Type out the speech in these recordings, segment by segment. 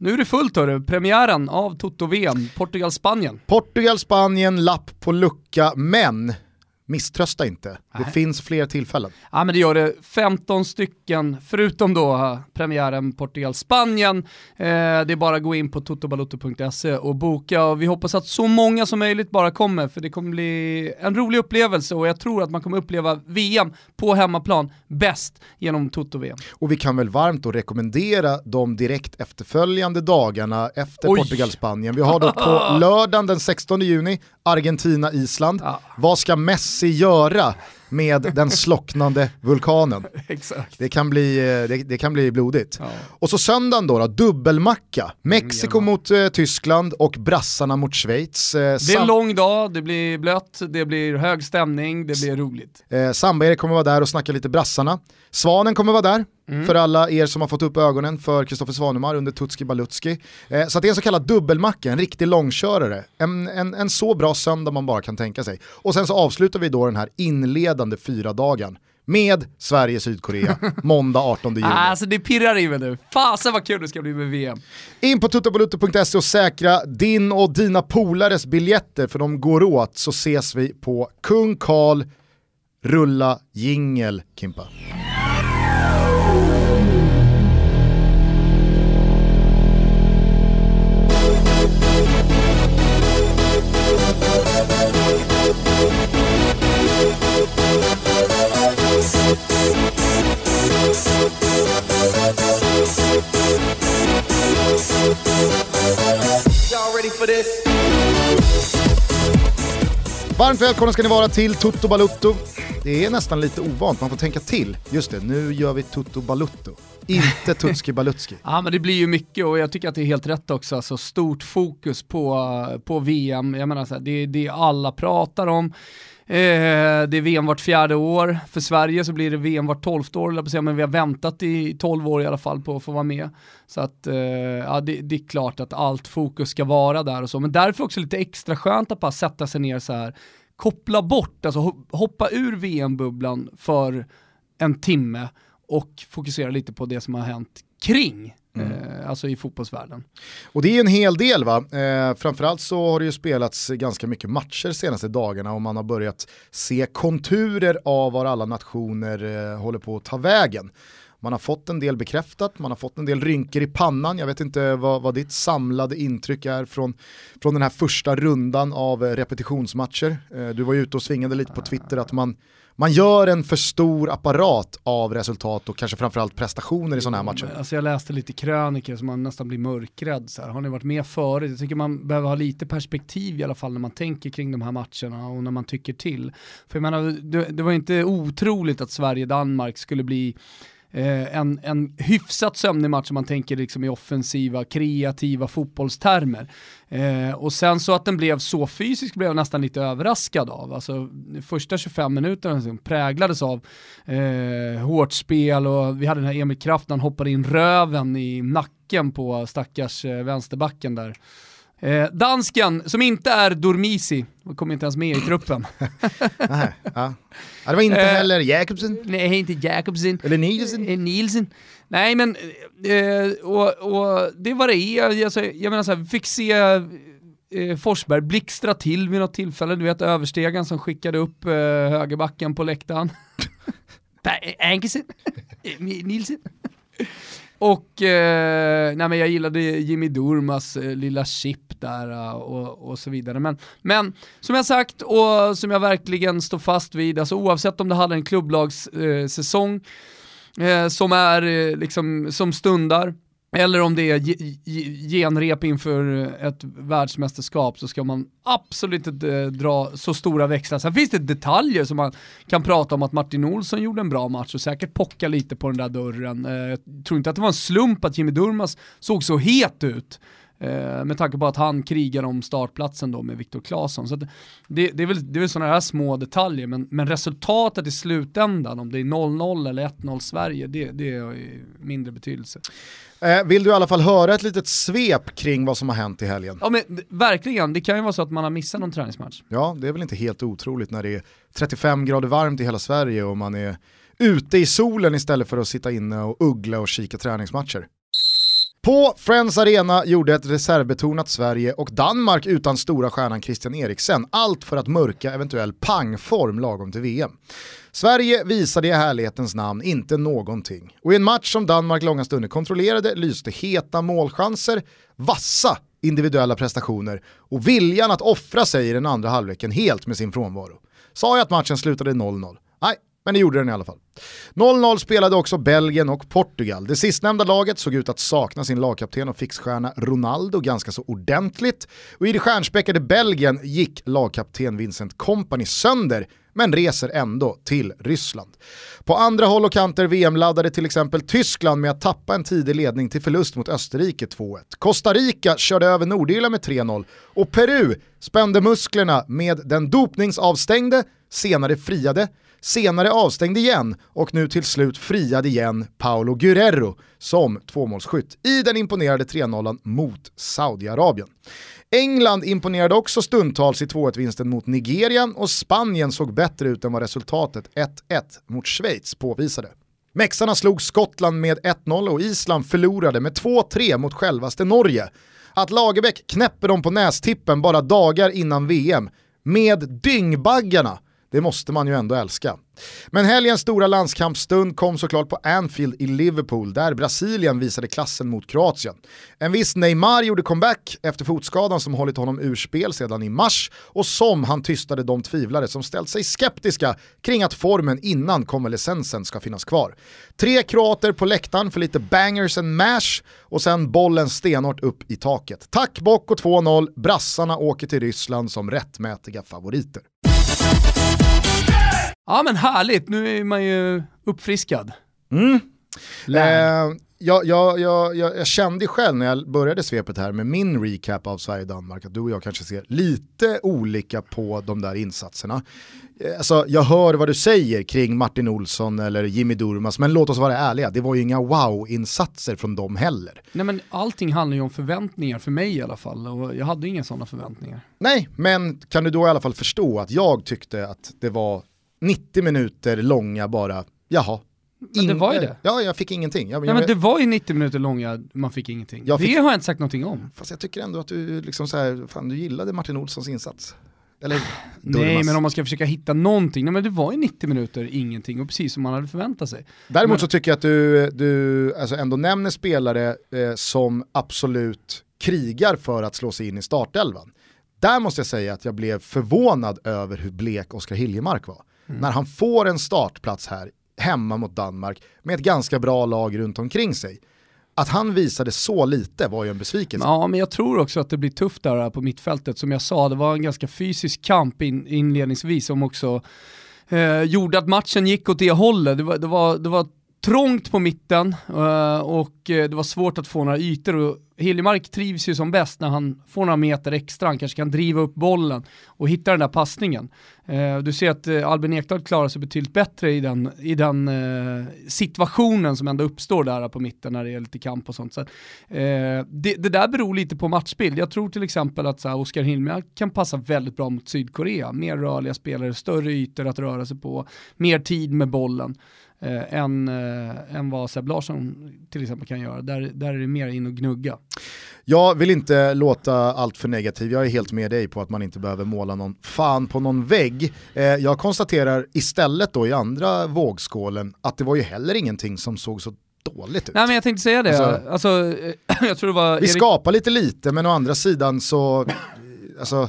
Nu är det fullt hörru, premiären av Toto-VM, Portugal-Spanien. Portugal-Spanien, lapp på lucka, men misströsta inte. Det Nej. finns fler tillfällen. Ja men det gör det, 15 stycken, förutom då eh, premiären Portugal-Spanien. Eh, det är bara att gå in på totobalotto.se och boka och vi hoppas att så många som möjligt bara kommer för det kommer bli en rolig upplevelse och jag tror att man kommer uppleva VM på hemmaplan bäst genom Toto-VM. Och vi kan väl varmt då rekommendera de direkt efterföljande dagarna efter. Portugal-Spanien. Vi har då på lördagen den 16 juni Argentina-Island. Ja. Vad ska Messi göra med den slocknande vulkanen? Det kan bli, eh, det, det kan bli blodigt. Ja. Och så söndagen då, då dubbelmacka. Mexiko Mm, mot eh, Tyskland och brassarna mot Schweiz. Eh, Det är en lång dag, det blir blött, det blir hög stämning, det blir roligt. Eh, Samba-Erik kommer vara där och snacka lite brassarna. Svanen kommer vara där, Mm. för alla er som har fått upp ögonen för Kristoffer Svanemar under Tutski Balutski. Eh, så det är en så kallad dubbelmacka, en riktig långkörare. En, en, en så bra söndag man bara kan tänka sig. Och sen så avslutar vi då den här inledande fyra dagen med Sverige-Sydkorea, måndag 18 juni. Alltså det pirrar i mig nu, fasen vad kul det ska bli med VM. In på tuttobalutto.se och säkra din och dina polares biljetter för de går åt så ses vi på Kung Karl Rulla jingel Kimpa. Varmt välkomna ska ni vara till Tutto Balutto. Det är nästan lite ovant, man får tänka till. Just det, nu gör vi Tutto Balutto. Inte Tutski Balutski. Ja men det blir ju mycket och jag tycker att det är helt rätt också, alltså stort fokus på, på VM. Jag menar så här, det är det alla pratar om. Eh, det är VM vart fjärde år. För Sverige så blir det VM vart tolfte år, säga, men vi har väntat i tolv år i alla fall på att få vara med. Så att eh, ja, det, det är klart att allt fokus ska vara där och så. Men därför också lite extra skönt att bara sätta sig ner så här, koppla bort, alltså hoppa ur VM-bubblan för en timme och fokusera lite på det som har hänt kring, eh, alltså i fotbollsvärlden. Och det är en hel del va. Eh, framförallt så har det ju spelats ganska mycket matcher senaste dagarna och man har börjat se konturer av var alla nationer eh, håller på att ta vägen. Man har fått en del bekräftat, man har fått en del rynkor i pannan. Jag vet inte vad, vad ditt samlade intryck är från, från den här första rundan av eh, repetitionsmatcher. Eh, du var ju ute och svingade lite på Twitter att man, man gör en för stor apparat av resultat och kanske framförallt prestationer i sådana här matcher. Mm, alltså jag läste lite kröniker som man nästan blir mörkrädd. Så här. Har ni varit med förut? Jag tycker man behöver ha lite perspektiv i alla fall när man tänker kring de här matcherna och när man tycker till. För jag menar, det, det var inte otroligt att Sverige-Danmark skulle bli eh, en, en hyfsat sömnig match om man tänker liksom i offensiva, kreativa fotbollstermer. Eh, och sen så att den blev så fysisk blev jag nästan lite överraskad av. Alltså första 25 minuterna liksom präglades av eh, hårt spel och vi hade den här Emil Kraft när han hoppade in röven i nacken på stackars eh, vänsterbacken där. Eh, dansken, som inte är Dormisi, kommer inte ens med i truppen. Nej, ja. ja, det var inte Eh, heller Jakobsen Nej, inte Jakobsen. eller Nielsen. Eh, Nielsen. Nej men, eh, och, och det var det är. Alltså, jag menar så här, fick se eh, Forsberg blixtra till vid något tillfälle. Du vet överstegan som skickade upp eh, högerbacken på läktaren. Ankersen? Eh, Nielsen? Och eh, nej, men jag gillade Jimmy Durmas eh, lilla chip där eh, och, och så vidare. Men, men som jag sagt och som jag verkligen står fast vid, alltså oavsett om det hade en klubblagssäsong eh, eh, som är eh, liksom, som stundar, eller om det är genrep inför ett världsmästerskap så ska man absolut inte eh, dra så stora växlar. Sen finns det detaljer som man kan prata om att Martin Olsson gjorde en bra match och säkert pocka lite på den där dörren. Eh, jag tror inte att det var en slump att Jimmy Durmaz såg så het ut. Eh, med tanke på att han krigar om startplatsen då med Viktor Claesson. Så att det, det är väl, det är väl sådana här små detaljer, men, men resultatet i slutändan, om det är 0-0 eller 1-0 Sverige, det, det är mindre betydelse. Eh, vill du i alla fall höra ett litet svep kring vad som har hänt i helgen? Ja men verkligen, det kan ju vara så att man har missat någon träningsmatch. Ja, det är väl inte helt otroligt när det är 35 grader varmt i hela Sverige och man är ute i solen istället för att sitta inne och uggla och kika träningsmatcher. På Friends Arena gjorde ett reservbetonat Sverige och Danmark utan stora stjärnan Christian Eriksen allt för att mörka eventuell pangform lagom till VM. Sverige visade i härlighetens namn inte någonting. Och i en match som Danmark långa stunder kontrollerade lyste heta målchanser, vassa individuella prestationer och viljan att offra sig i den andra halvleken helt med sin frånvaro. Sa jag att matchen slutade 0-0? Nej, men det gjorde den i alla fall. 0-0 spelade också Belgien och Portugal. Det sistnämnda laget såg ut att sakna sin lagkapten och fixstjärna Ronaldo ganska så ordentligt. Och i det stjärnspäckade Belgien gick lagkapten Vincent Kompany sönder men reser ändå till Ryssland. På andra håll och kanter VM-laddade till exempel Tyskland med att tappa en tidig ledning till förlust mot Österrike 2-1. Costa Rica körde över Nordirland med 3-0 och Peru spände musklerna med den dopningsavstängde, senare friade, senare avstängd igen och nu till slut friad igen Paolo Guerrero som tvåmålsskytt i den imponerade 3-0 mot Saudiarabien. England imponerade också stundtals i 2-1-vinsten mot Nigeria och Spanien såg bättre ut än vad resultatet 1-1 mot Schweiz påvisade. Mexarna slog Skottland med 1-0 och Island förlorade med 2-3 mot självaste Norge. Att Lagerbäck knäpper dem på nästippen bara dagar innan VM med dyngbaggarna det måste man ju ändå älska. Men helgens stora landskampsstund kom såklart på Anfield i Liverpool där Brasilien visade klassen mot Kroatien. En viss Neymar gjorde comeback efter fotskadan som hållit honom ur spel sedan i mars och som han tystade de tvivlare som ställt sig skeptiska kring att formen innan konvalescensen ska finnas kvar. Tre kroater på läktaren för lite bangers and mash och sen bollen stenhårt upp i taket. Tack bock och 2-0, brassarna åker till Ryssland som rättmätiga favoriter. Ja men härligt, nu är man ju uppfriskad. Mm. Eh, jag, jag, jag, jag, kände själv när jag började svepet här med min recap av Sverige-Danmark att du och jag kanske ser lite olika på de där insatserna. Eh, alltså, jag hör vad du säger kring Martin Olsson eller Jimmy Durmas, men låt oss vara ärliga, det var ju inga wow-insatser från dem heller. Nej men allting handlar ju om förväntningar, för mig i alla fall, och jag hade inga sådana förväntningar. Nej, men kan du då i alla fall förstå att jag tyckte att det var 90 minuter långa bara, jaha. Men det var ju det. Ja, jag fick ingenting. Jag, Nej, men det var ju 90 minuter långa, man fick ingenting. Fick, det har jag inte sagt någonting om. Fast jag tycker ändå att du, liksom så här, fan, du gillade Martin Olssons insats. Eller, Nej men om man ska försöka hitta någonting, nej men det var ju 90 minuter ingenting och precis som man hade förväntat sig. Däremot men... så tycker jag att du, du alltså ändå nämner spelare eh, som absolut krigar för att slå sig in i startelvan. Där måste jag säga att jag blev förvånad över hur blek Oskar Hiljemark var. Mm. När han får en startplats här hemma mot Danmark med ett ganska bra lag runt omkring sig. Att han visade så lite var ju en besvikelse. Ja, men jag tror också att det blir tufft där på mittfältet. Som jag sa, det var en ganska fysisk kamp in, inledningsvis som också eh, gjorde att matchen gick åt det hållet. Det var, det var, det var trångt på mitten eh, och eh, det var svårt att få några ytor och Hiljemark trivs ju som bäst när han får några meter extra, han kanske kan driva upp bollen och hitta den där passningen. Eh, du ser att Albin Ekdal klarar sig betydligt bättre i den, i den situationen som ändå uppstår där på mitten när det är lite kamp och sånt. Så, det, det, där beror lite på matchbild. Jag tror till exempel att så här, Oskar Hiljemark kan passa väldigt bra mot Sydkorea. Mer rörliga spelare, större ytor att röra sig på, mer tid med bollen eh, än, eh, än vad Seb Larsson till exempel kan göra. Där, där är det mer in och gnugga. Jag vill inte låta allt för negativ, jag är helt med dig på att man inte behöver måla någon fan på någon vägg. Eh, jag konstaterar istället då i andra vågskålen att det var ju heller ingenting som såg så dåligt ut. Nej men jag tänkte säga det, alltså, alltså jag tror det var... Vi Erik... skapar lite lite men å andra sidan så, alltså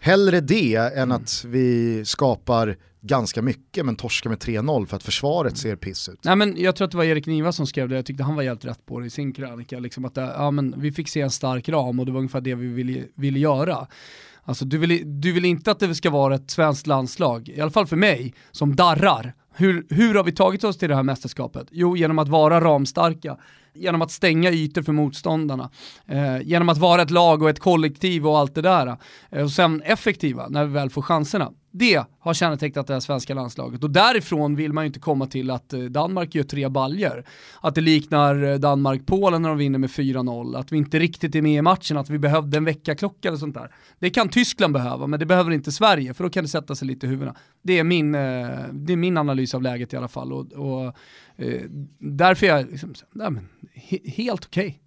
hellre det än att vi skapar ganska mycket men torskar med 3-0 för att försvaret ser piss ut. Nej men jag tror att det var Erik Niva som skrev det, jag tyckte han var helt rätt på det i sin krönika, liksom att eh, ja, men vi fick se en stark ram och det var ungefär det vi ville, ville göra. Alltså du vill, du vill inte att det ska vara ett svenskt landslag, i alla fall för mig, som darrar. Hur, hur har vi tagit oss till det här mästerskapet? Jo, genom att vara ramstarka, genom att stänga ytor för motståndarna, eh, genom att vara ett lag och ett kollektiv och allt det där. Eh, och sen effektiva när vi väl får chanserna. Det har kännetecknat det här svenska landslaget och därifrån vill man ju inte komma till att eh, Danmark gör tre baljer. Att det liknar eh, Danmark-Polen när de vinner med 4-0, att vi inte riktigt är med i matchen, att vi behövde en väckarklocka eller sånt där. Det kan Tyskland behöva, men det behöver inte Sverige, för då kan det sätta sig lite i huvudena. Det är min, eh, det är min analys av läget i alla fall och, och Eh, därför är jag liksom, nej, men, helt okej. Okay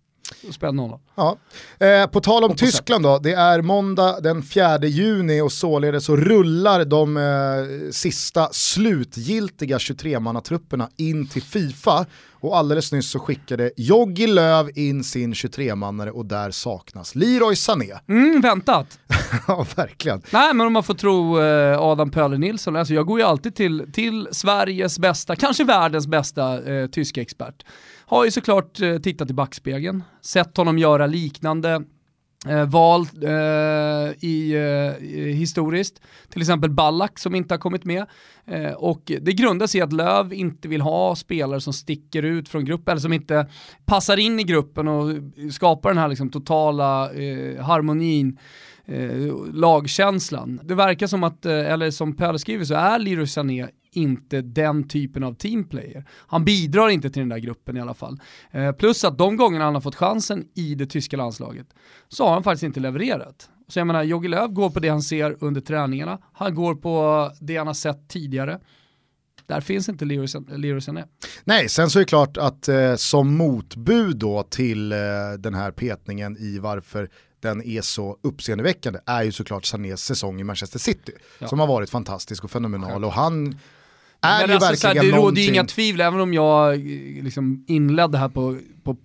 spela nollan. Ja. Eh, på tal om Tyskland då, det är måndag den 4 juni och således så rullar de eh, sista slutgiltiga 23-mannatrupperna in till Fifa. Och alldeles nyss så skickade Joggi Löv in sin 23-mannare och där saknas Leroy Sané. Mm, väntat. ja, verkligen. Nej, men om man får tro eh, Adam Pöller Nilsson, alltså jag går ju alltid till, till Sveriges bästa, kanske världens bästa eh, tyska expert. Har ju såklart eh, tittat i backspegeln, sett honom göra liknande eh, val eh, i, eh, historiskt. Till exempel Ballack som inte har kommit med. Eh, och det grundar sig i att Löv inte vill ha spelare som sticker ut från gruppen, eller som inte passar in i gruppen och skapar den här liksom, totala eh, harmonin eh, lagkänslan. Det verkar som att, eh, eller som Pelle skriver så är Leroy Sané inte den typen av teamplayer. Han bidrar inte till den där gruppen i alla fall. Eh, plus att de gångerna han har fått chansen i det tyska landslaget så har han faktiskt inte levererat. Så jag menar, Jogge Löw går på det han ser under träningarna, han går på det han har sett tidigare. Där finns inte Leroy Sané. Nej, sen så är det klart att eh, som motbud då till eh, den här petningen i varför den är så uppseendeväckande är ju såklart Sanés säsong i Manchester City. Ja. Som har varit fantastisk och fenomenal och han är men ju alltså, verkligen såhär, Det någonting... råder ju inga tvivel, även om jag liksom inledde här på, på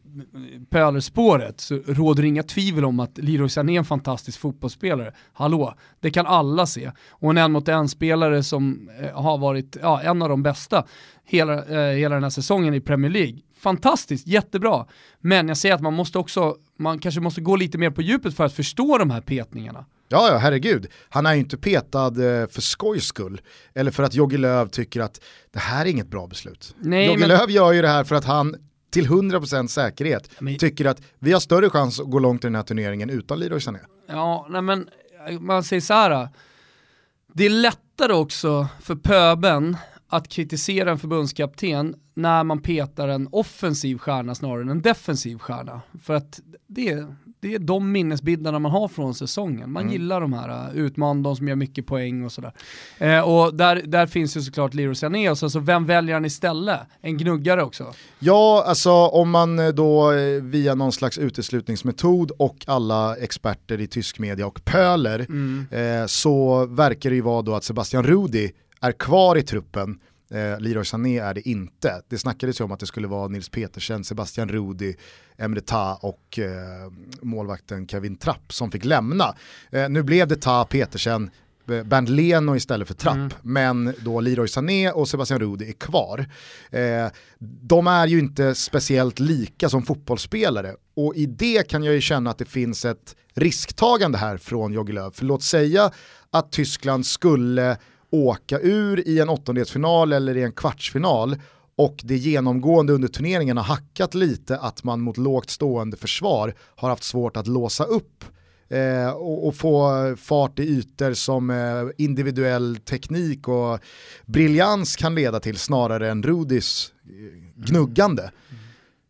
pölerspåret så råder det inga tvivel om att Leroy Sané är en fantastisk fotbollsspelare. Hallå, det kan alla se. Och en en mot en-spelare som eh, har varit ja, en av de bästa hela, eh, hela den här säsongen i Premier League. Fantastiskt, jättebra. Men jag säger att man måste också, man kanske måste gå lite mer på djupet för att förstå de här petningarna. Ja, ja, herregud. Han är ju inte petad eh, för skojs skull. Eller för att Jogge Löw tycker att det här är inget bra beslut. Nej, Jogge men... Löw gör ju det här för att han till 100% säkerhet men... tycker att vi har större chans att gå långt i den här turneringen utan Leroy Sané. Ja, nej men man säger så här. Det är lättare också för pöben att kritisera en förbundskapten när man petar en offensiv stjärna snarare än en defensiv stjärna. För att det, det är de minnesbilderna man har från säsongen. Man mm. gillar de här uh, utmanarna, de som gör mycket poäng och sådär. Eh, och där, där finns ju såklart Leroy Sané och så, så vem väljer han istället? En gnuggare också? Ja, alltså om man eh, då eh, via någon slags uteslutningsmetod och alla experter i tysk media och pöler mm. eh, så verkar det ju vara då att Sebastian Rudi är kvar i truppen Eh, Leroy Sané är det inte. Det snackades ju om att det skulle vara Nils Petersen, Sebastian Rudi, Emre Ta och eh, målvakten Kevin Trapp som fick lämna. Eh, nu blev det Ta, Petersen, eh, Bernt Leno istället för Trapp, mm. men då Leroy Sané och Sebastian Rudi är kvar. Eh, de är ju inte speciellt lika som fotbollsspelare och i det kan jag ju känna att det finns ett risktagande här från Jogge Löw. För låt säga att Tyskland skulle åka ur i en åttondelsfinal eller i en kvartsfinal och det genomgående under turneringen har hackat lite att man mot lågt stående försvar har haft svårt att låsa upp eh, och, och, få fart i ytor som eh, individuell teknik och briljans kan leda till snarare än Rudis eh, gnuggande. Mm. Mm.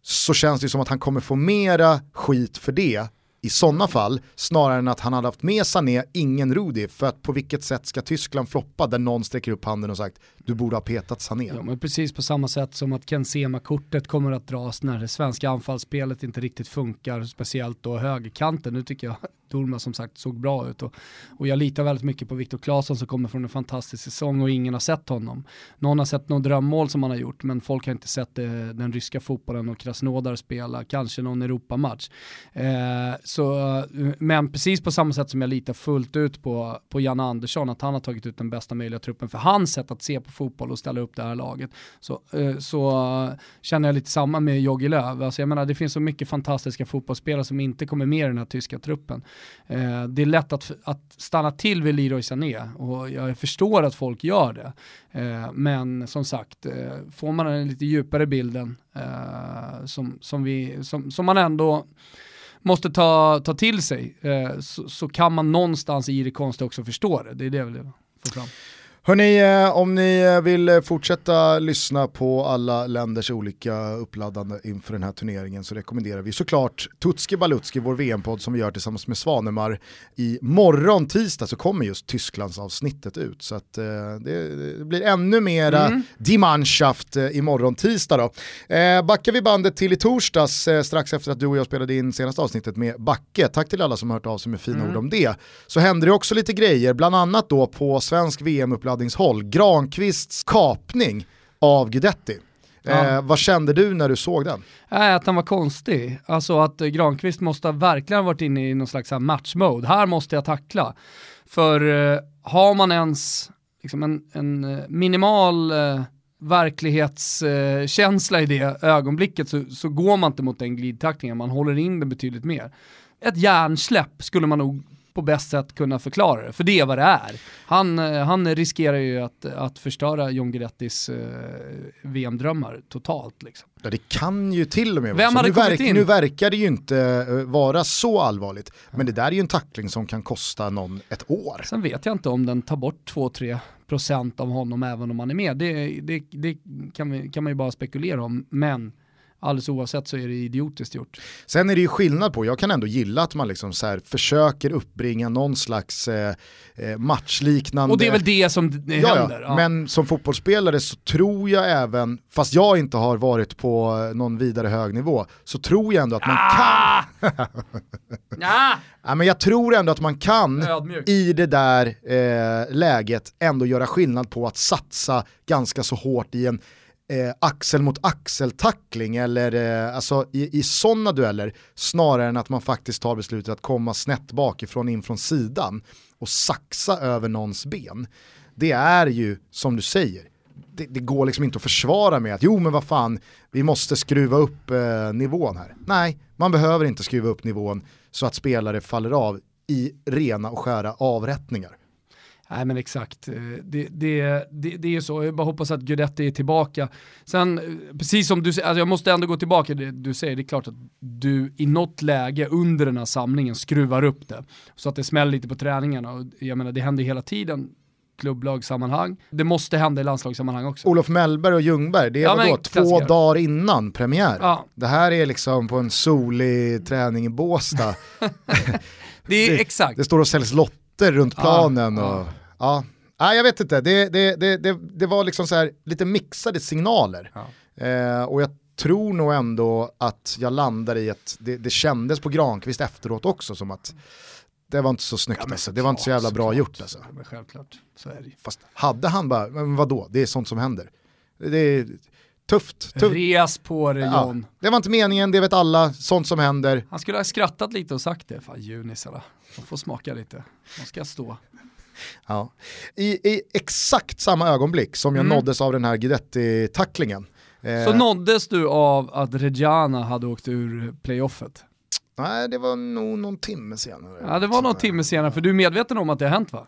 Så känns det som att han kommer få mera skit för det i sådana fall, snarare än att han hade haft med Sané, ingen Rudi, för att på vilket sätt ska Tyskland floppa där någon sträcker upp handen och sagt du borde ha petat Sané. Ja, men precis på samma sätt som att Ken Sema-kortet kommer att dras när det svenska anfallsspelet inte riktigt funkar, speciellt då högerkanten. Nu tycker jag Dorma som sagt såg bra ut och, och jag litar väldigt mycket på Viktor Claesson som kommer från en fantastisk säsong och ingen har sett honom. Någon har sett någon drömmål som han har gjort men folk har inte sett eh, den ryska fotbollen och Krasnodar spela, kanske någon Europamatch. Eh, så, men precis på samma sätt som jag litar fullt ut på, på Janne Andersson, att han har tagit ut den bästa möjliga truppen för hans sätt att se på fotboll och ställa upp det här laget. Så, eh, så eh, känner jag lite samma med Jogi Löw. Alltså jag menar, det finns så mycket fantastiska fotbollsspelare som inte kommer med i den här tyska truppen. Eh, det är lätt att, att stanna till vid Leroy Sané och jag förstår att folk gör det. Men som sagt, får man den lite djupare bilden som, som, vi, som, som man ändå måste ta, ta till sig eh, så, så, kan man någonstans i det konstiga också förstå det. Det är det jag vill få fram. Hörni, eh, om ni eh, vill eh, fortsätta lyssna på alla länders olika uppladdande inför den här turneringen så rekommenderar vi såklart Tutski Balutski, vår VM-podd som vi gör tillsammans med Svanemar. I morgon tisdag så kommer just Tysklands avsnittet ut så att det, det blir ännu mera mm. Die Mannschaft imorgon tisdag då. Eh, backar vi bandet till i torsdags strax efter att du och jag spelade in senaste avsnittet med Backe, tack till alla som hört av sig med fina mm. ord om det, så händer det också lite grejer, bland annat då på svensk VM-uppladdning uppladdningshåll, Granqvists kapning av Guidetti. Ja. Eh, vad kände du när du såg den? Äh, att den var konstig. Alltså att Granqvist måste ha verkligen varit inne i någon slags matchmode. Här måste jag tackla. För eh, har man ens liksom en, en eh, minimal eh, verklighetskänsla i det ögonblicket så, så går man inte mot den glidtacklingen, man håller in den betydligt mer. Ett hjärnsläpp skulle man nog på bäst sätt kunna förklara det, för det är vad det är. Han, eh, han riskerar ju att, att förstöra John Guidettis eh, VM-drömmar totalt. Liksom. Ja, det kan ju till och med vara så. Nu, verk, nu, verkar det ju inte uh, vara så allvarligt, men det där är ju en tackling som kan kosta någon ett år. Sen vet jag inte om den tar bort 2-3% av honom även om han är med. Det, det, det kan, vi, kan man ju bara spekulera om, men alldeles oavsett så är det idiotiskt gjort. Sen är det ju skillnad på, jag kan ändå gilla att man liksom så försöker uppbringa någon slags eh, eh matchliknande... Och det är väl det som händer. Ja, ja. Men som fotbollsspelare så tror jag även, fast jag inte har varit på någon vidare hög nivå, så tror jag ändå att man ah! kan... ah! ja, men jag tror ändå att man kan Ödmjuk. i det där eh, läget ändå göra skillnad på att satsa ganska så hårt i en eh, axel mot axel-tackling eller eh, alltså i, i sådana dueller snarare än att man faktiskt tar beslutet att komma snett bakifrån in från sidan och saxa över någons ben. Det är ju som du säger, det, det, går liksom inte att försvara med att jo men vad fan, vi måste skruva upp eh, nivån här. Nej, man behöver inte skruva upp nivån så att spelare faller av i rena och skära avrättningar. Nej men exakt, eh, det, det, det, det är så, jag bara hoppas att Guidetti är tillbaka. Sen, eh, precis som du säger, alltså jag måste ändå gå tillbaka det du säger, det är klart att du i något läge under den här samlingen skruvar upp det. Så att det smäller lite på träningarna och jag menar det händer hela tiden klubblagssammanhang. Det måste hända i landslagssammanhang också. Olof Mellberg och Ljungberg, det är ja, vadå, två dagar innan premiär. Ja. Det här är liksom på en solig träning i Båstad. det är exakt. Det står och säljs lotter runt planen. Ja, och ja. Nej, jag vet inte, det, det, det, det, var liksom så här, lite mixade signaler. Ja. Eh, och jag tror nog ändå att jag landar i att det, det kändes på Granqvist efteråt också som att det var inte så snyggt ja, alltså. Det var inte så jävla bra gjort alltså. Ja, självklart, så är det Fast hade han bara, men vadå, det är sånt som händer. Det är tufft. tufft. Res på det John. Ja, det var inte meningen, det vet alla, sånt som händer. Han skulle ha skrattat lite och sagt det, fan junisarna, de får smaka lite, de ska stå. Ja. I, I, exakt samma ögonblick som jag mm. nåddes av den här Guidetti-tacklingen. Eh, Så nåddes du av att Reggiana hade åkt ur playoffet? Nej, det var nog någon timme senare. Ja, det var någon timme senare, för du är medveten om att det har hänt va?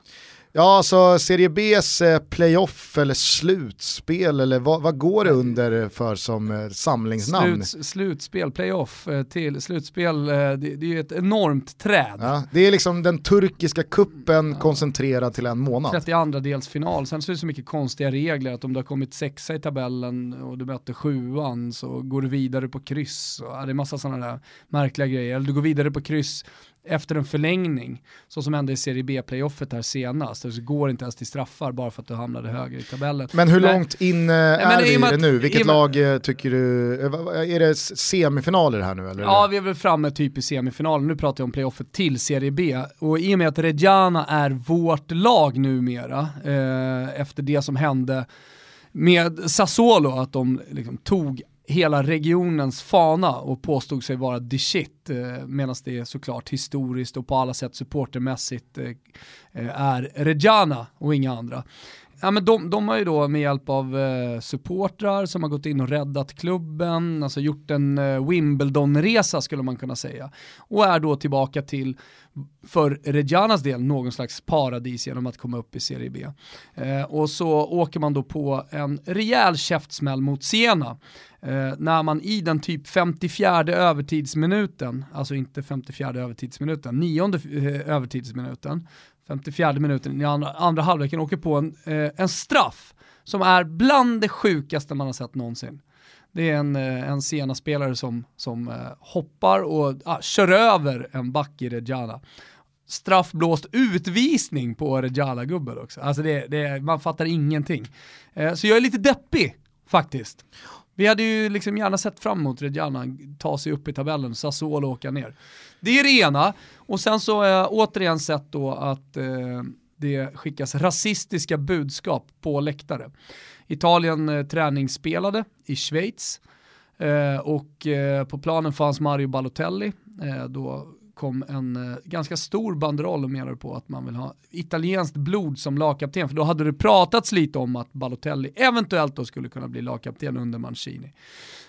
Ja, alltså Serie Bs eh, playoff eller slutspel eller vad, vad, går det under för som eh, samlingsnamn? Slut, slutspel, playoff eh, till slutspel, det, det är ju ett enormt träd. Ja, det är liksom den turkiska kuppen ja. koncentrerad till en månad. 32 dels final, sen så är det så mycket konstiga regler att om du har kommit sexa i tabellen och du möter sjuan så går du vidare på kryss. Och, det är massa sådana där märkliga grejer. Eller du går vidare på kryss efter en förlängning, så som hände i Serie B-playoffet här senast, så går inte ens till straffar bara för att du hamnade högre i tabellen. Men hur men, långt in äh, är vi i det nu? Vilket lag äh, tycker du, äh, är det semifinaler här nu eller? Ja, vi är väl framme typ i semifinalen, nu pratar jag om playoffet till Serie B. Och i och med att Reggiana är vårt lag numera, efter det som hände med Sassuolo, att de liksom tog hela regionens fana och påstod sig vara the shit, eh, medan det såklart historiskt och på alla sätt supportermässigt eh, eh, är Reggiana och inga andra. Ja, men de, de har ju då med hjälp av eh, supportrar som har gått in och räddat klubben, alltså gjort en eh, Wimbledon-resa skulle man kunna säga. Och är då tillbaka till, för Reggianas del, någon slags paradis genom att komma upp i Serie B. Eh, och så åker man då på en rejäl käftsmäll mot Siena. Eh, när man i den typ 54 övertidsminuten, alltså inte 54 övertidsminuten, nionde eh, övertidsminuten, 54 minuten i andra, andra halvleken, åker på en, eh, en straff som är bland det sjukaste man har sett någonsin. Det är en, eh, en sena spelare som, som eh, hoppar och ah, kör över en back i Reggiana. Straffblåst utvisning på Reggiana-gubben också. Alltså det, det, man fattar ingenting. Eh, så jag är lite deppig faktiskt. Vi hade ju liksom gärna sett fram emot Reggiana ta sig upp i tabellen, Sassuolo åka ner. Det är det ena. Och sen så har jag återigen sett då att eh, det skickas rasistiska budskap på läktare. Italien eh, träningsspelade i Schweiz eh, och eh, på planen fanns Mario Balotelli. Eh, då kom en eh, ganska stor banderoll och menade på att man vill ha italienskt blod som lagkapten. För då hade det pratats lite om att Balotelli eventuellt då skulle kunna bli lagkapten under Mancini.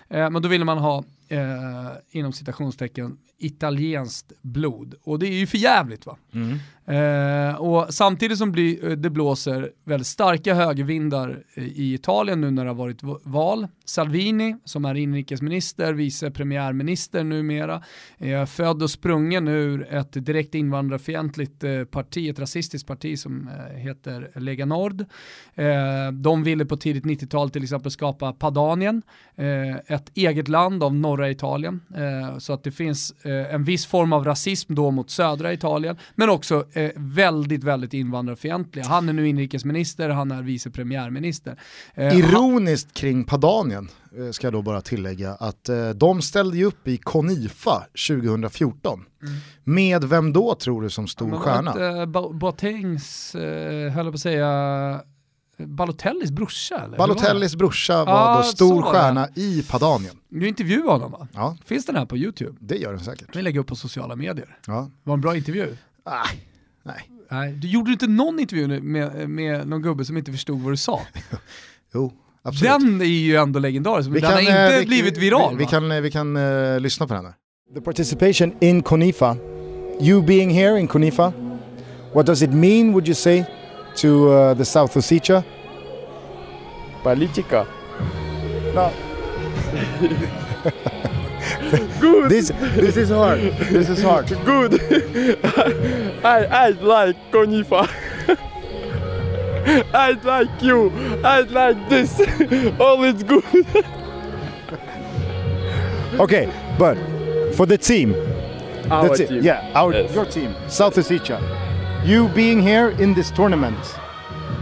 Eh, men då ville man ha, eh, inom citationstecken, italienskt blod. Och det är ju för jävligt va? Mm. Eh, och samtidigt som bli, eh, det blåser väldigt starka högervindar i Italien nu när det har varit val. Salvini, som är inrikesminister, vice premiärminister numera, är född och sprungen ur ett direkt invandrarfientligt eh, parti, ett rasistiskt parti som eh, heter Lega Nord. de ville på tidigt 90-tal till exempel skapa Padanien, ett eget land av norra Italien. så att det finns en viss form av rasism då mot södra Italien, men också eh, väldigt, väldigt invandrarfientliga. Han är nu inrikesminister, han är vice premiärminister. Eh, Ironiskt kring Padanien, eh, ska jag då bara tillägga, att eh, de ställde ju upp i Konifa 2014. Mm. Med vem då tror du som stor ja, stjärna? Inte, uh, Boatengs, höll jag på att säga, Balotellis brorsa eller? Balotellis brorsa var ah, då stor stjärna i Padanien. Du intervjuade honom va? Ja. Finns den här på YouTube? Det gör den säkert. Vi lägger upp på sociala medier. Ja. Var en bra intervju? Ah, nej. nej. Du gjorde inte någon intervju med, med någon gubbe som inte förstod vad du sa? jo, absolut. Den är ju ändå legendarisk, men den har inte vi, blivit viral vi, vi, kan, vi kan uh, lyssna på den här. The participation in Konifa, you being here in Konifa, what does it mean would you say to uh, the South Ossetia? Politica. No. Good. This this is hard. This is hard. Good. I I like Konifa. I like you. I like this. All is good. okay, but for the team. Our team. It. Yeah, our yes. your team, South Ossetia. You being here in this tournament,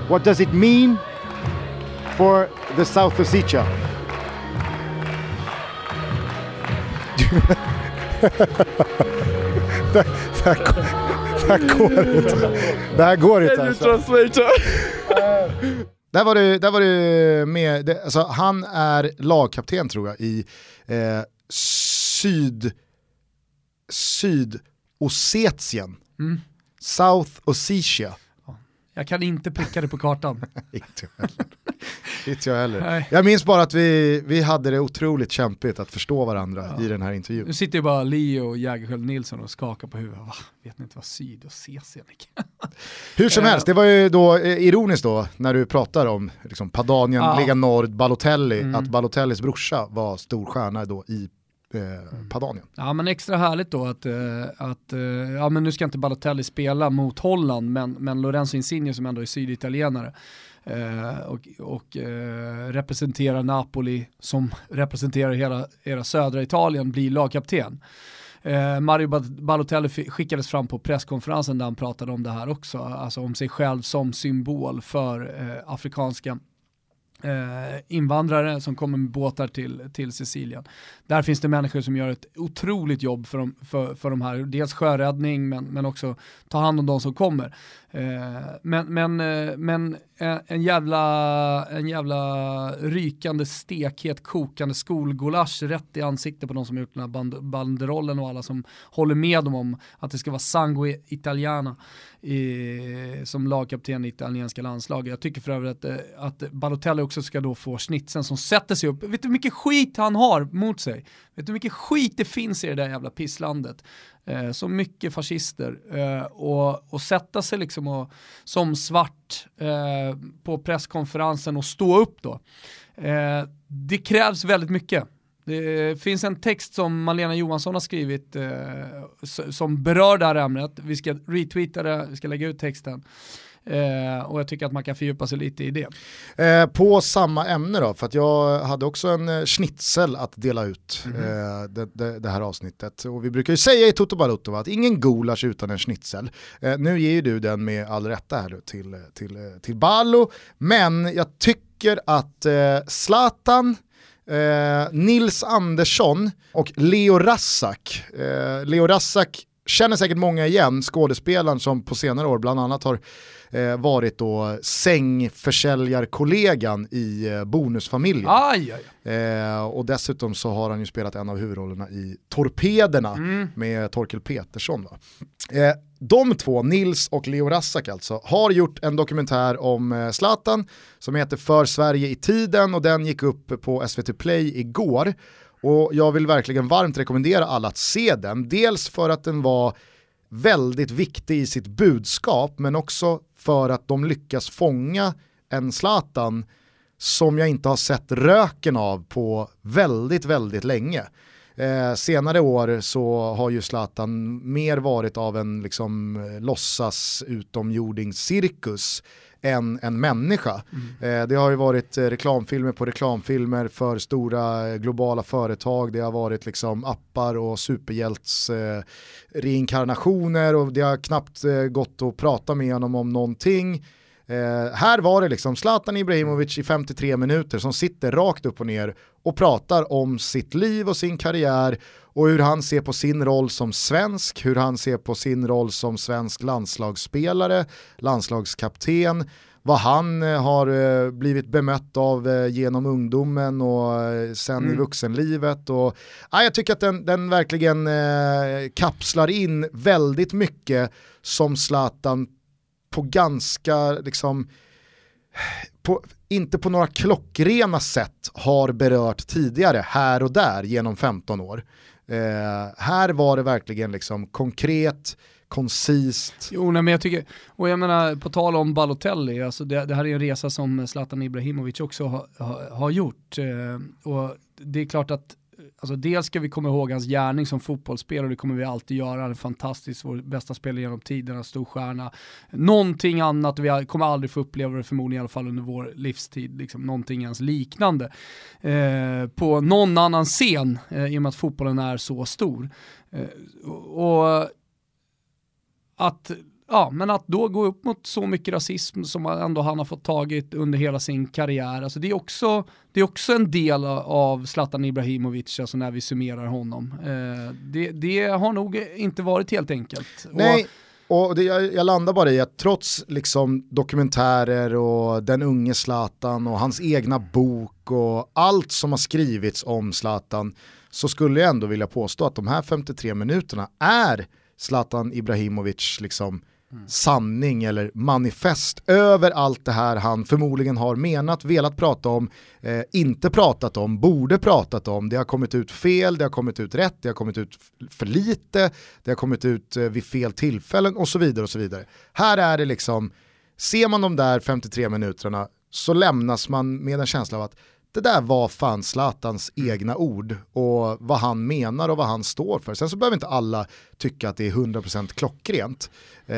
what does it mean for the South Ossetia? det, det, här, det här går inte. Det här går inte alltså. Där var det, där var det med, det, alltså, han är lagkapten tror jag i eh, Syd, Sydossetien. Mm. South Ossetia. Jag kan inte pricka det på kartan. inte jag heller. inte jag heller. Jag minns bara att vi, vi hade det otroligt kämpigt att förstå varandra ja. i den här intervjun. Nu sitter ju bara Leo och Jägerskiöld Nilsson och skakar på huvudet. Va? Vet ni inte vad syd och CC Hur som helst, det var ju då eh, ironiskt då när du pratar om liksom, Padanien, ja. Lega Nord, Balotelli, mm. att Balotellis brorsa var stor stjärna då i eh, Padanien. Ja men extra härligt då att, eh, att eh, ja men nu ska inte Balotelli spela mot Holland men, men Lorenzo Insigne som ändå är syditalienare eh, och, och eh, representerar Napoli som representerar hela, hela södra Italien blir lagkapten. Eh, Mario Balotelli skickades fram på presskonferensen där han pratade om det här också, alltså om sig själv som symbol för eh, afrikanska eh, invandrare som kommer med båtar till, till Sicilien. Där finns det människor som gör ett otroligt jobb för de, för, för de här, dels sjöräddning men, men också ta hand om de som kommer. Eh, men men, eh, men eh, en, jävla, en jävla rykande stekhet, kokande skolgulasch rätt i ansiktet på de som gjort den här band, banderollen och alla som håller med dem om att det ska vara sangue italiana i, som lagkapten i italienska landslaget. Jag tycker för övrigt att, att Balotelli också ska då få snitsen som sätter sig upp. Vet du hur mycket skit han har mot sig? Vet du hur mycket skit det finns i det där jävla pisslandet? Eh, så mycket fascister. Eh, och, och sätta sig liksom och, som svart eh, på presskonferensen och stå upp då. Eh, det krävs väldigt mycket. Det finns en text som Malena Johansson har skrivit eh, som berör det här ämnet. Vi ska retweeta det, vi ska lägga ut texten. Eh, och jag tycker att man kan fördjupa sig lite i det. Eh, på samma ämne då, för att jag hade också en eh, schnitzel att dela ut mm -hmm. det, det, det, här avsnittet. Och vi brukar ju säga i Toto Balotto att ingen gulasch utan en schnitzel. Eh, nu ger ju du den med all rätta här till, till, till Ballo, men jag tycker att eh, Zlatan, eh, Nils Andersson och Leo Rassak, eh, Leo Rassak känner säkert många igen, skådespelaren som på senare år bland annat har eh, varit då sängförsäljarkollegan i eh, Bonusfamiljen. Aj, aj. Eh, och dessutom så har han ju spelat en av huvudrollerna i Torpederna mm. med Torkel Petersson. Va? Eh, de två, Nils och Leo Rassak alltså, har gjort en dokumentär om eh, Zlatan som heter För Sverige i tiden och den gick upp på SVT Play igår. Och jag vill verkligen varmt rekommendera alla att se den. Dels för att den var väldigt viktig i sitt budskap men också för att de lyckas fånga en Zlatan som jag inte har sett röken av på väldigt, väldigt länge. Eh, senare år så har ju Zlatan mer varit av en liksom, eh, låtsas utomjordingscirkus än en människa. Mm. Eh, det har ju varit eh, reklamfilmer på reklamfilmer för stora eh, globala företag, det har varit liksom appar och superhjälts eh, reinkarnationer och det har knappt eh, gått att prata med honom om någonting. Eh, här var det liksom Zlatan Ibrahimovic i 53 minuter som sitter rakt upp och ner och pratar om sitt liv och sin karriär och hur han ser på sin roll som svensk, hur han ser på sin roll som svensk landslagsspelare, landslagskapten, vad han eh, har eh, blivit bemött av eh, genom ungdomen och sen mm. i vuxenlivet. Och, ja, jag tycker att den, den verkligen kapslar in väldigt mycket som Zlatan på ganska, liksom, på, inte på några klockrena sätt har berört tidigare här och där genom 15 år. Eh, här var det verkligen liksom konkret, koncist. Jo, nej, men jag tycker, och jag menar på tal om Balotelli, alltså det, det här är en resa som Zlatan Ibrahimovic också ha, ha, har gjort. Eh, och det är klart att alltså dels ska vi komma ihåg hans gärning som fotbollsspelare, det kommer vi alltid göra, han är fantastisk, vår bästa spelare genom tiderna, stor stjärna. Någonting annat, vi kommer aldrig få uppleva det förmodligen i alla fall under vår livstid, liksom någonting ens liknande. Eh, på någon annan scen, eh, i och med att fotbollen är så stor. Eh, och att Ja, men att då gå upp mot så mycket rasism som ändå han har fått tagit under hela sin karriär, alltså det är också, det är också en del av Zlatan Ibrahimovic, alltså när vi summerar honom. Eh, det, det, har nog inte varit helt enkelt. Nej. Och det, jag, jag, landar bara i att trots liksom dokumentärer och den unge Zlatan och hans egna bok och allt som har skrivits om Zlatan så skulle jag ändå vilja påstå att de här 53 minuterna är Zlatan Ibrahimovic liksom sanning eller manifest över allt det här han förmodligen har menat, velat prata om, eh, inte pratat om, borde pratat om. Det har kommit ut fel, det har kommit ut rätt, det har kommit ut för lite, det har kommit ut eh, vid fel tillfällen och så vidare och så vidare. Här är det liksom, ser man de där 53 minuterna så lämnas man med en känsla av att det där var fan Zlatans mm. egna ord och vad han menar och vad han står för. Sen så behöver inte alla tycka att det är 100% klockrent. Eh,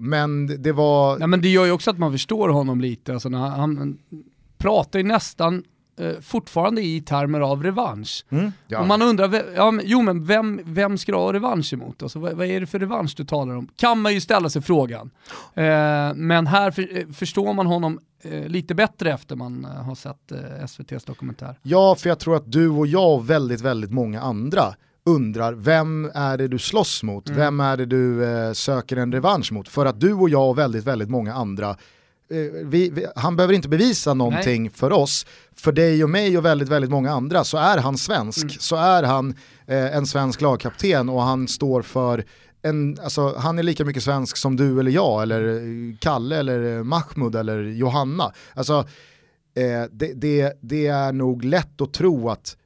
men det var... Nej, men det gör ju också att man förstår honom lite. Alltså, han, han pratar ju nästan fortfarande i termer av revansch. Mm, ja. Och man undrar, ja, men, jo men vem, vem ska du ha revansch emot? Alltså, vad, vad, är det för revansch du talar om? Kan man ju ställa sig frågan. Eh, men här för, eh, förstår man honom eh, lite bättre efter man eh, har sett eh, SVTs dokumentär. Ja, för jag tror att du och jag och väldigt, väldigt många andra undrar vem är det du slåss mot? Mm. Vem är det du eh, söker en revansch mot? För att du och jag och väldigt, väldigt många andra Eh, vi, vi, han behöver inte bevisa någonting Nej. för oss. För dig och mig och väldigt, väldigt många andra så är han svensk. Mm. Så är han eh, en svensk lagkapten och han står för en, alltså, han är lika mycket svensk som du eller jag, eller Kalle, eller Mahmoud eller Johanna. Alltså, eh, det, det, det, är nog lätt att tro att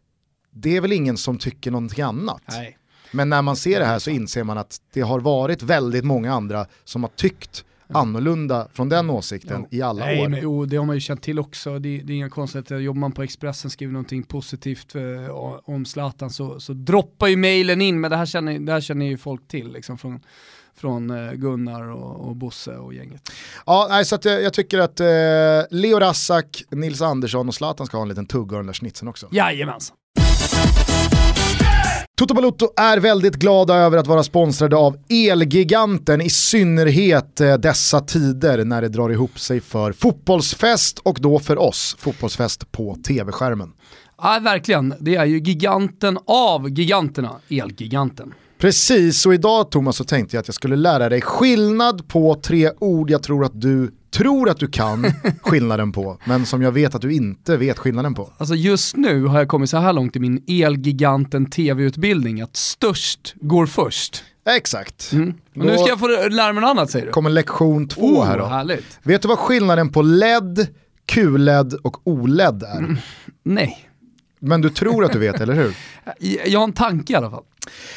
det är väl ingen som tycker någonting annat. Nej. Men när man ser det här så inser man att det har varit väldigt många andra som har tyckt annorlunda från den åsikten i alla Nej, år. Men, jo, det har man ju känt till också. Det, det är inga konstigheter. Jobbar man på Expressen skriver någonting positivt eh, om Zlatan så, så droppar ju mejlen in, men det här känner, det här känner ju folk till liksom, från, från eh, Gunnar och, och Bosse och gänget. Ja, nej, så att jag, jag tycker att eh, Leo Rassak, Nils Andersson och Zlatan ska ha en liten tugga av den där snitsen också. Jajamensan. Toto Balotto är väldigt glada över att vara sponsrade av Elgiganten, i synnerhet eh, dessa tider när det drar ihop sig för fotbollsfest och då för oss, fotbollsfest på tv-skärmen. Ja, verkligen. Det är ju giganten av giganterna, Elgiganten. Precis, och idag Thomas så tänkte jag att jag skulle lära dig skillnad på tre ord jag tror att du tror att du kan skillnaden på, men som jag vet att du inte vet skillnaden på. Alltså just nu har jag kommit så här långt i min Elgiganten tv-utbildning att störst går först. Exakt. Mm. Och nu ska jag få lära mig något annat säger du. kommer lektion två Oh, här då. härligt. Vet du vad skillnaden på LED, QLED och OLED är? Mm. Nej, Men du tror att du vet, eller hur? jag har en tanke i alla fall.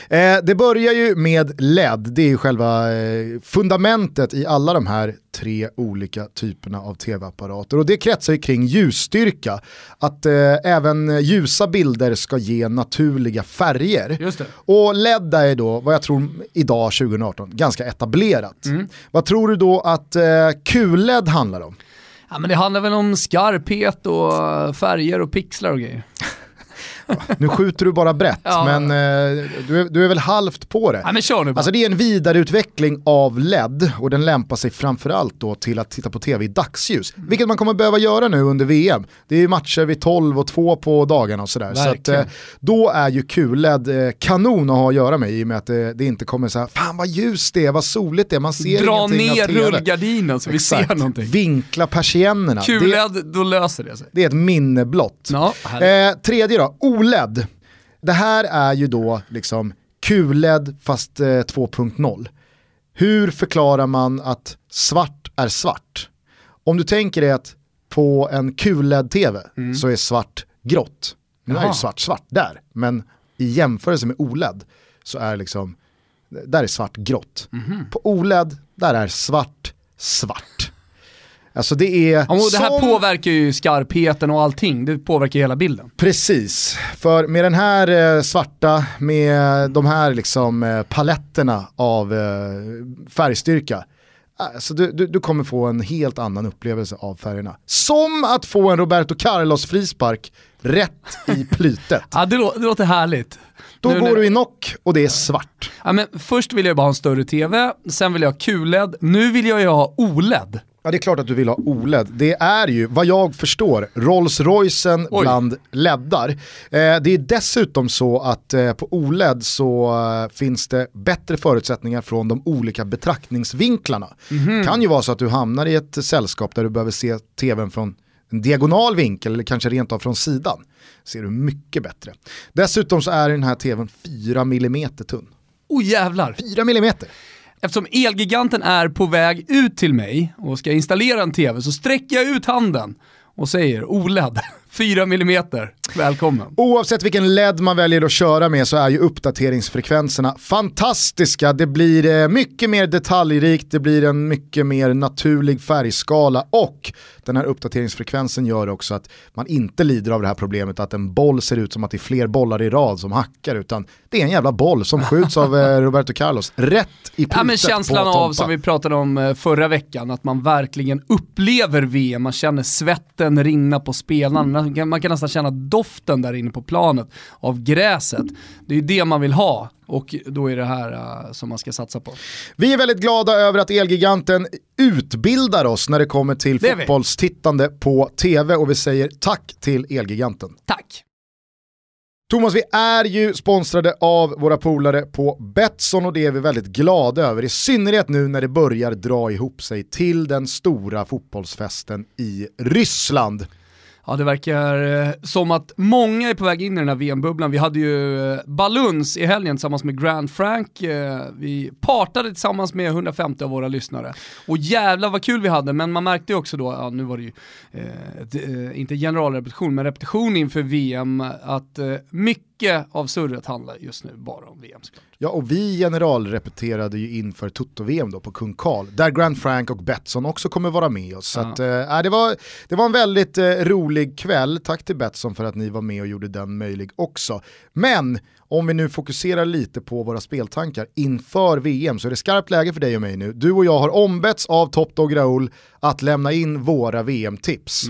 Eh, det börjar ju med LED, det är ju själva eh, fundamentet i alla de här tre olika typerna av tv-apparater. Och det kretsar ju kring ljusstyrka, att eh, även ljusa bilder ska ge naturliga färger. Just det. Och LED är då, vad jag tror idag 2018, ganska etablerat. Mm. Vad tror du då att eh, QLED handlar om? Ja, men det handlar väl om skarphet och färger och pixlar och grejer. Nu skjuter du bara brett, Ja. men eh, du, är, du är väl halvt på det. Ja, men kör nu bara. Alltså det är en vidareutveckling av LED och den lämpar sig framförallt då till att titta på tv i dagsljus. Mm. Vilket man kommer behöva göra nu under VM. Det är ju matcher vid 12 och 2 på dagarna och sådär. Så att, eh, då är ju QLED eh, kanon att ha att göra med i och med att det, det inte kommer så här, fan vad ljust det är, vad soligt det är, man ser Dra ingenting ner av TV. rullgardinen så vi ser någonting. Vinkla persiennerna. Det, QLED, då löser det sig. det är ett minne blott. Härligt. Eh, tredje då, OLED. Det här är ju då liksom QLED fast eh, 2.0. Hur förklarar man att svart är svart? Om du tänker dig att på en QLED-TV så är svart grått. Nu är Mm. Ju svart svart där, men i jämförelse med OLED så är liksom, där är svart grått. Mhm. På OLED, där är svart svart. Alltså det är Ja, och det här som- påverkar ju skarpheten och allting, det påverkar hela bilden. Precis, för med den här eh, svarta, med de här liksom eh, paletterna av eh, färgstyrka, alltså du, du, du kommer få en helt annan upplevelse av färgerna. Som att få en Roberto Carlos frispark rätt i plytet. Ja, det, lå- det låter härligt. Då Nu- går nu- du i knock och det är svart. Ja, men först vill jag bara ha en större TV, sen vill jag ha QLED, nu vill jag ju ha OLED. Ja det är klart att du vill ha OLED. Det är ju, vad jag förstår, Rolls Roycen Oj. bland leddar. Eh, det är dessutom så att eh, på OLED så eh, finns det bättre förutsättningar från de olika betraktningsvinklarna. Mhm. kan ju vara så att du hamnar i ett sällskap där du behöver se tvn från en diagonal vinkel eller kanske rent av från sidan. Ser du mycket bättre. Dessutom så är den här tvn 4 mm tunn. Oh jävlar! 4 mm! Eftersom Elgiganten är på väg ut till mig och ska installera en TV så sträcker jag ut handen och säger OLED, 4 mm, välkommen. Oavsett vilken LED man väljer att köra med så är ju uppdateringsfrekvenserna fantastiska. Det blir eh, mycket mer detaljrikt, det blir en mycket mer naturlig färgskala och den här uppdateringsfrekvensen gör också att man inte lider av det här problemet att en boll ser ut som att det är fler bollar i rad som hackar utan det är en jävla boll som skjuts av eh, Roberto Carlos rätt i Ja, men känslan av, som vi pratade om eh, förra veckan, att man verkligen upplever VM, man känner svetten rinna på spelarna, man kan, man kan nästan känna doften där inne på planet av gräset. Det är ju det man vill ha och då är det här eh, som man ska satsa på. Vi är väldigt glada över att Elgiganten utbildar oss när det kommer till Det fotbollstittande på tv och vi säger tack till Elgiganten. Tack! Thomas, vi är ju sponsrade av våra polare på Betsson och det är vi väldigt glada över. I synnerhet nu när det börjar dra ihop sig till den stora fotbollsfesten i Ryssland. Ja, det verkar eh, som att många är på väg in i den här VM-bubblan. Vi hade ju eh, Baluns i helgen tillsammans med Grand Frank. Eh, vi partade tillsammans med 150 av våra lyssnare. Och jävlar vad kul vi hade, men man märkte ju också då, ja nu var det ju, eh, inte generalrepetition, men repetition inför VM, att eh, mycket mycket av surret handlar just nu bara om VM såklart. Ja, och vi generalrepeterade ju inför Toto-VM då på Kung Karl, där Grant Frank och Betsson också kommer vara med oss. Så Ja. att, eh, det, var, det var en väldigt eh, rolig kväll, tack till Betsson för att ni var med och gjorde den möjlig också. Men om vi nu fokuserar lite på våra speltankar inför VM så är det skarpt läge för dig och mig nu. Du och jag har ombetts av Top Dog Raoul att lämna in våra VM-tips.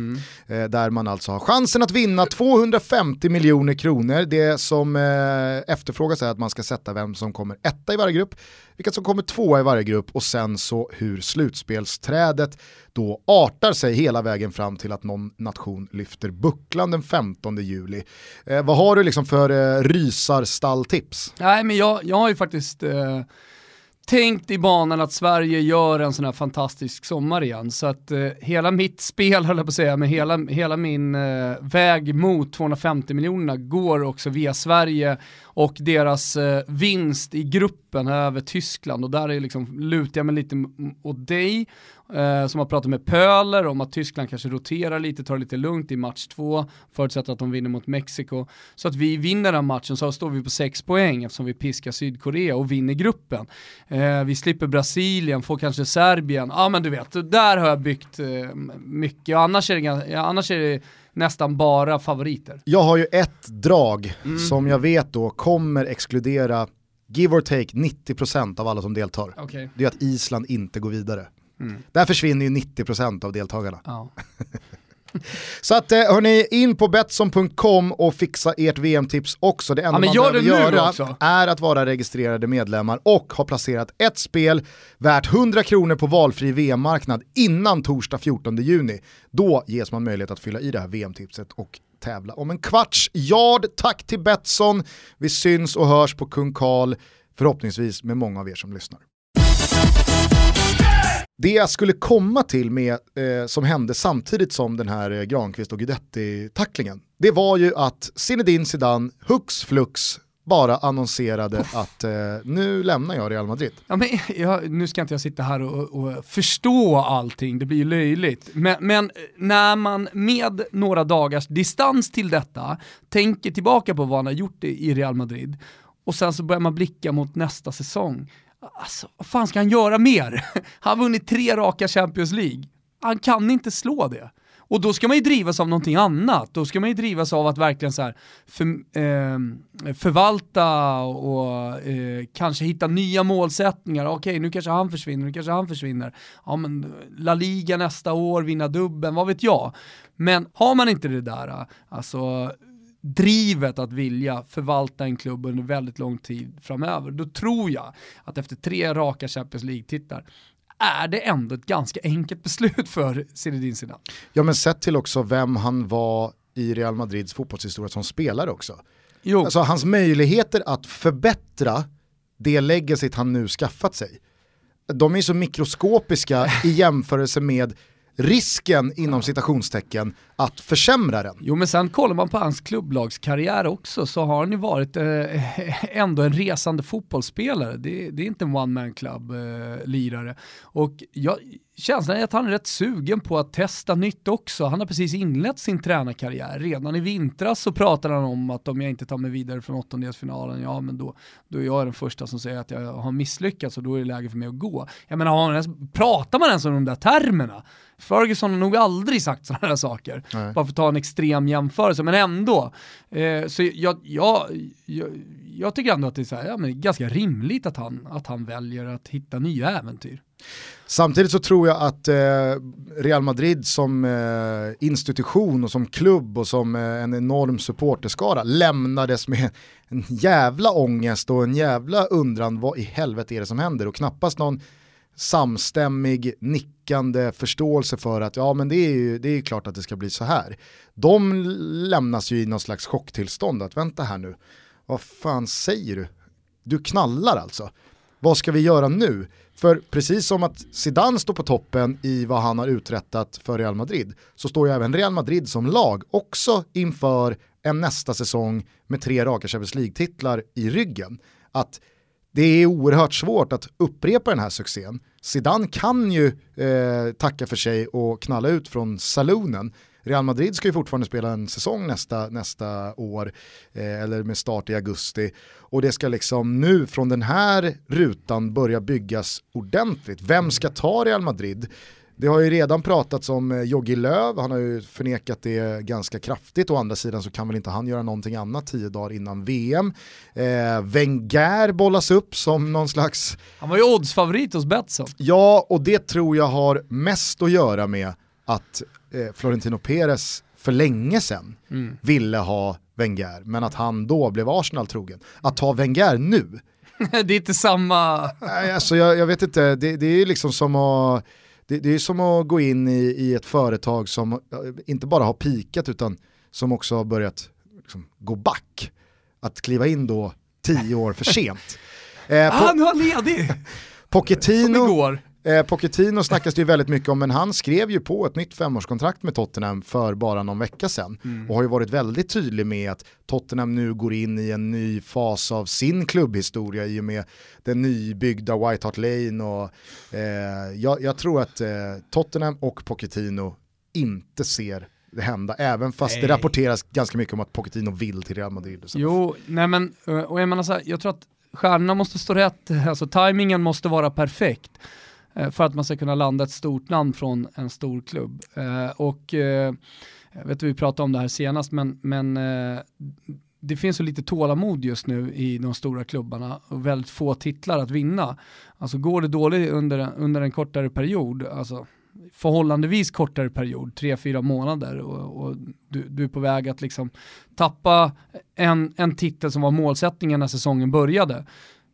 Eh, där man alltså har chansen att vinna 250 miljoner kronor. Det som eh, efterfrågas är att man ska sätta vem som kommer etta i varje grupp, vilka som kommer tvåa i varje grupp och sen så hur slutspelsträdet då artar sig hela vägen fram till att någon nation lyfter bucklan den 15 juli. Eh, vad har du liksom för eh, rysarstalltips? Nej men jag, jag har ju faktiskt eh, tänkt i banan att Sverige gör en sån här fantastisk sommar igen. Så att eh, hela mitt spel, höll jag på att säga, men hela, hela min eh, väg mot 250 miljonerna går också via Sverige och deras eh, vinst i gruppen över Tyskland. Och där är liksom, lutar jag mig lite åt dig, eh, som har pratat med Pöler om att Tyskland kanske roterar lite, tar det lite lugnt i match två, förutsatt att de vinner mot Mexiko. Så att vi vinner den matchen så står vi på sex poäng eftersom vi piskar Sydkorea och vinner gruppen. Eh, vi slipper Brasilien, får kanske Serbien, ja men du vet, där har jag byggt eh, mycket. Och annars är, det, annars är det nästan bara favoriter. Jag har ju ett drag som jag vet då kommer exkludera give or take 90% av alla som deltar. Okej. Det är att Island inte går vidare. Där försvinner ju 90% av deltagarna. Ja. Så att eh, hörni, in på Betsson.com och fixa ert VM-tips också. Det enda Ja, man gör behöver göra också. är att vara registrerade medlemmar och ha placerat ett spel värt 100 kronor på valfri VM-marknad innan torsdag 14 juni. Då ges man möjlighet att fylla i det här VM-tipset och tävla om en kvarts yard. Tack till Betsson. Vi syns och hörs på Kung Karl, förhoppningsvis med många av er som lyssnar. Det jag skulle komma till med, eh, som hände samtidigt som den här eh, Granqvist och Guidetti-tacklingen, det var ju att Zinedine Zidane hux flux bara annonserade att eh, nu lämnar jag Real Madrid. Ja, men, jag, nu ska inte jag sitta här och, och förstå allting, det blir ju löjligt. Men, men när man med några dagars distans till detta tänker tillbaka på vad han har gjort i i Real Madrid och sen så börjar man blicka mot nästa säsong. Alltså, vad fan ska han göra mer? Han har vunnit tre raka Champions League. Han kan inte slå det. Och då ska man ju drivas av någonting annat. Då ska man ju drivas av att verkligen så här för, eh, förvalta och eh, kanske hitta nya målsättningar. Okej, nu kanske han försvinner, nu kanske han försvinner. Ja men La Liga nästa år, vinna dubben, vad vet jag. Men har man inte det där, eh, alltså drivet att vilja förvalta en klubb under väldigt lång tid framöver, då tror jag att efter tre raka Champions League-titlar är det ändå ett ganska enkelt beslut för Zinedine Zidane. Ja men sett till också vem han var i Real Madrids fotbollshistoria som spelare också. Jo, Alltså hans möjligheter att förbättra det legacyt han nu skaffat sig, de är så mikroskopiska i jämförelse med risken inom citationstecken att försämra den. Jo men sen kollar man på hans klubblagskarriär också så har han ju varit eh, ändå en resande fotbollsspelare. Det, det är inte en one man club eh, lirare. Och jag, känslan är att han är rätt sugen på att testa nytt också. Han har precis inlett sin tränarkarriär. Redan i vintras så pratade han om att om jag inte tar mig vidare från åttondelsfinalen, ja men då, då är jag den första som säger att jag har misslyckats och då är det läge för mig att gå. Jag menar, har man ens, pratar man ens om de där termerna? Ferguson har nog aldrig sagt sådana här saker. Nej. Bara för att ta en extrem jämförelse, men ändå. Eh, så jag, jag, jag, jag tycker ändå att det är här, ja, ganska rimligt att han, att han väljer att hitta nya äventyr. Samtidigt så tror jag att eh, Real Madrid som eh, institution och som klubb och som eh, en enorm supporterskara lämnades med en jävla ångest och en jävla undran vad i helvete är det som händer och knappast någon samstämmig nickande förståelse för att ja men det är ju det är ju klart att det ska bli så här. De lämnas ju i någon slags chocktillstånd att vänta här nu, vad fan säger du? Du knallar alltså. Vad ska vi göra nu? För precis som att Zidane står på toppen i vad han har uträttat för Real Madrid så står ju även Real Madrid som lag också inför en nästa säsong med tre raka Champions League-titlar i ryggen. Att det är oerhört svårt att upprepa den här succén. Zidane kan ju eh, tacka för sig och knalla ut från salonen Real Madrid ska ju fortfarande spela en säsong nästa, nästa år, eh, eller med start i augusti. Och det ska liksom nu från den här rutan börja byggas ordentligt. Vem ska ta Real Madrid? Det har ju redan pratats om eh, Joggi Löv, han har ju förnekat det ganska kraftigt. Å andra sidan så kan väl inte han göra någonting annat tio dagar innan VM. Eh, Wenger bollas upp som någon slags... Han var ju oddsfavorit hos Betsson. Ja, och det tror jag har mest att göra med att eh, Florentino Perez för länge sedan mm. ville ha Wenger, men att han då blev Arsenal trogen. Att ta Wenger nu, det är inte samma... Nej, alltså jag, jag vet inte, det, det är liksom som att det, det är som att gå in i, i ett företag som inte bara har pikat utan som också har börjat liksom, gå back. Att kliva in då tio år för sent. Eh, Han var ledig! Pochettino, Eh, Pochettino snackas det ju väldigt mycket om, men han skrev ju på ett nytt femårskontrakt med Tottenham för bara någon vecka sedan. Mm. Och har ju varit väldigt tydlig med att Tottenham nu går in i en ny fas av sin klubbhistoria i och med den nybyggda White Hart Lane. Och, eh, jag, jag, tror att eh, Tottenham och Pochettino inte ser det hända, även fast nej. det rapporteras ganska mycket om att Pochettino vill till Real Madrid. Jo, nej men, och jag menar så här, jag tror att stjärnorna måste stå rätt, alltså tajmingen måste vara perfekt. Eh, för att man ska kunna landa ett stort namn från en stor klubb. Eh, och eh, jag vet att vi pratade om det här senast, men, men eh, det finns så lite tålamod just nu i de stora klubbarna och väldigt få titlar att vinna. Alltså går det dåligt under, under en kortare period, alltså förhållandevis kortare period, tre, fyra månader och, och du, du, är på väg att liksom tappa en, en titel som var målsättningen när säsongen började,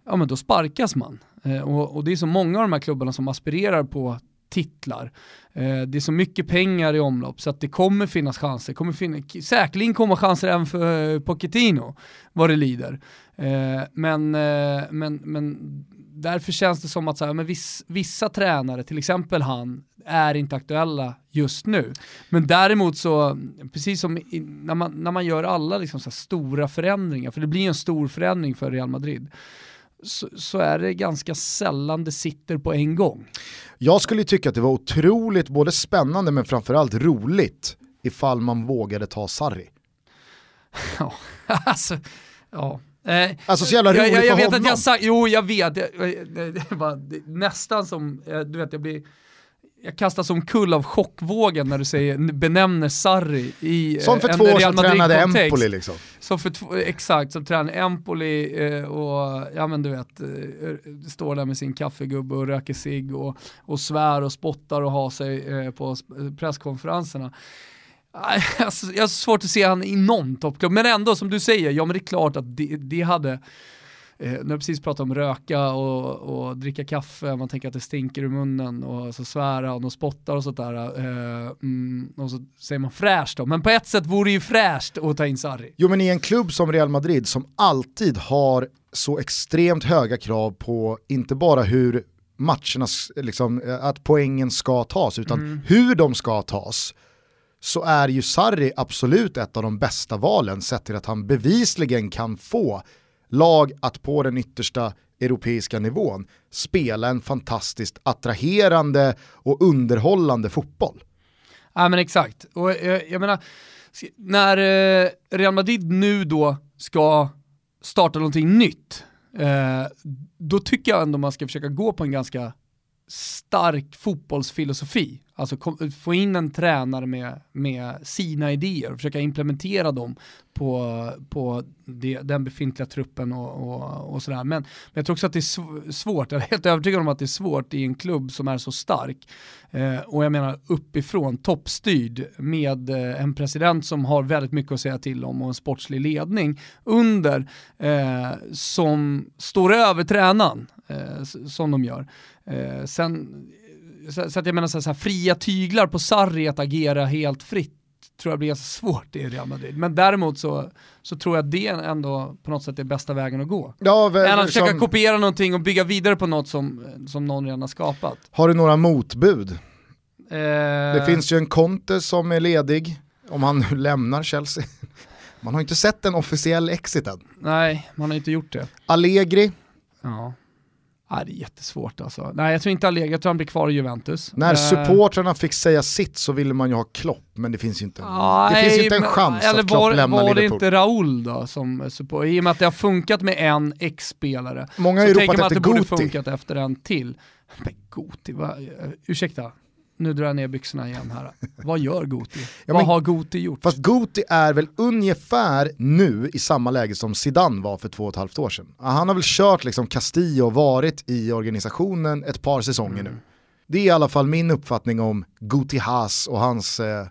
ja men då sparkas man. Eh, och, och, det är så många av de här klubbarna som aspirerar på titlar. Eh, det är så mycket pengar i omlopp så att det kommer finnas chanser. Kommer finna, säkerligen komma chanser även för eh, Pochettino vad det lider. Men, men, men därför känns det som att så här, men viss, vissa tränare, till exempel han, är inte aktuella just nu. Men däremot så, precis som i, när, man, när man gör alla liksom så stora förändringar, för det blir en stor förändring för Real Madrid, så, så, är det ganska sällan det sitter på en gång. Jag skulle tycka att det var otroligt både spännande men framförallt roligt ifall man vågade ta Sarri. Ja, alltså, ja. Eh, alltså så jävla roligt jag, jag, jag för vet honom. Att jag sagt, jo jag vet, det, det, det var nästan som, eh, du vet jag blir jag kastas omkull av chockvågen när du säger, benämner Sarri i Som för en två år sedan tränade Empoli liksom. Som för två, exakt, som tränade Empoli eh, och ja men du vet, eh, står där med sin kaffegubbe och röker sig och, och svär och spottar och har sig eh, på presskonferenserna. Alltså, jag har svårt att se han i någon toppklubb, men ändå som du säger, ja men det är klart att det, det hade eh, när jag precis pratat om röka och, och, dricka kaffe, man tänker att det stinker i munnen och så svär han och spottar och sådär. Eh, mm, och så säger man fräscht då, men på ett sätt vore det ju fräscht att ta in Sarri. Jo men i en klubb som Real Madrid som alltid har så extremt höga krav på inte bara hur matcherna, liksom, eh, att poängen ska tas, utan mm. hur de ska tas så är ju Sarri absolut ett av de bästa valen sett till att han bevisligen kan få lag att på den yttersta europeiska nivån spela en fantastiskt attraherande och underhållande fotboll. Ja men exakt, och jag, jag menar, när eh, Real Madrid nu då ska starta någonting nytt, eh, då tycker jag ändå man ska försöka gå på en ganska stark fotbollsfilosofi. Alltså kom, få in en tränare med, med sina idéer och försöka implementera dem på, på det, den befintliga truppen och, och, och sådär. Men, men, jag tror också att det är svårt, jag är helt övertygad om att det är svårt i en klubb som är så stark. Eh, och jag menar uppifrån, toppstyrd med eh, en president som har väldigt mycket att säga till om och en sportslig ledning under eh, som står över tränaren eh, som de gör. Eh, sen, så, så, att jag menar så här, så här, fria tyglar på Sarri att agera helt fritt tror jag blir ganska svårt i Real Madrid. Men däremot så, så tror jag att det ändå på något sätt är bästa vägen att gå. Ja, väl, Än att försöka som... kopiera någonting och bygga vidare på något som, som någon redan har skapat. Har du några motbud? Eh... Det finns ju en Conte som är ledig, om han nu lämnar Chelsea. Man har inte sett en officiell exit än. Nej, man har inte gjort det. Allegri. Ja. Nej, det är jättesvårt alltså. Nej, jag tror inte Allegri, jag tror han blir kvar i Juventus. När Eh, supportrarna fick säga sitt så ville man ju ha Klopp, men det finns ju inte, det finns ju inte en men- chans eller att Klopp var, lämnar var det Liverpool. inte Raúl då som support? I och med att det har funkat med en ex-spelare. Många så tänker man att det borde funkat efter en till. Men Goti, va? ursäkta. Nu drar jag ner byxorna igen här. Vad gör Goti? Ja, Vad har Goti gjort? Fast Guti är väl ungefär nu i samma läge som Zidane var för två och ett halvt år sedan. Han har väl kört liksom Castillo och varit i organisationen ett par säsonger Mm. nu. Det är i alla fall min uppfattning om Guti Haas och hans eh,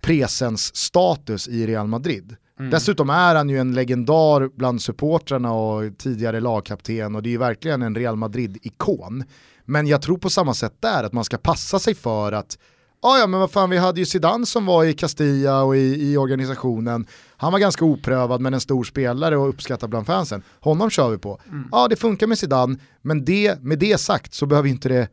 presensstatus i Real Madrid. Mm. Dessutom är han ju en legendar bland supportrarna och tidigare lagkapten och det är ju verkligen en Real Madrid-ikon. Men jag tror på samma sätt där att man ska passa sig för att Ja, ja men vad fan vi hade ju Zidane som var i Castilla och i, i organisationen. Han var ganska oprövad men en stor spelare och uppskattad bland fansen. Honom kör vi på. Ja det funkar med Zidane, men det, med det sagt så behöver inte det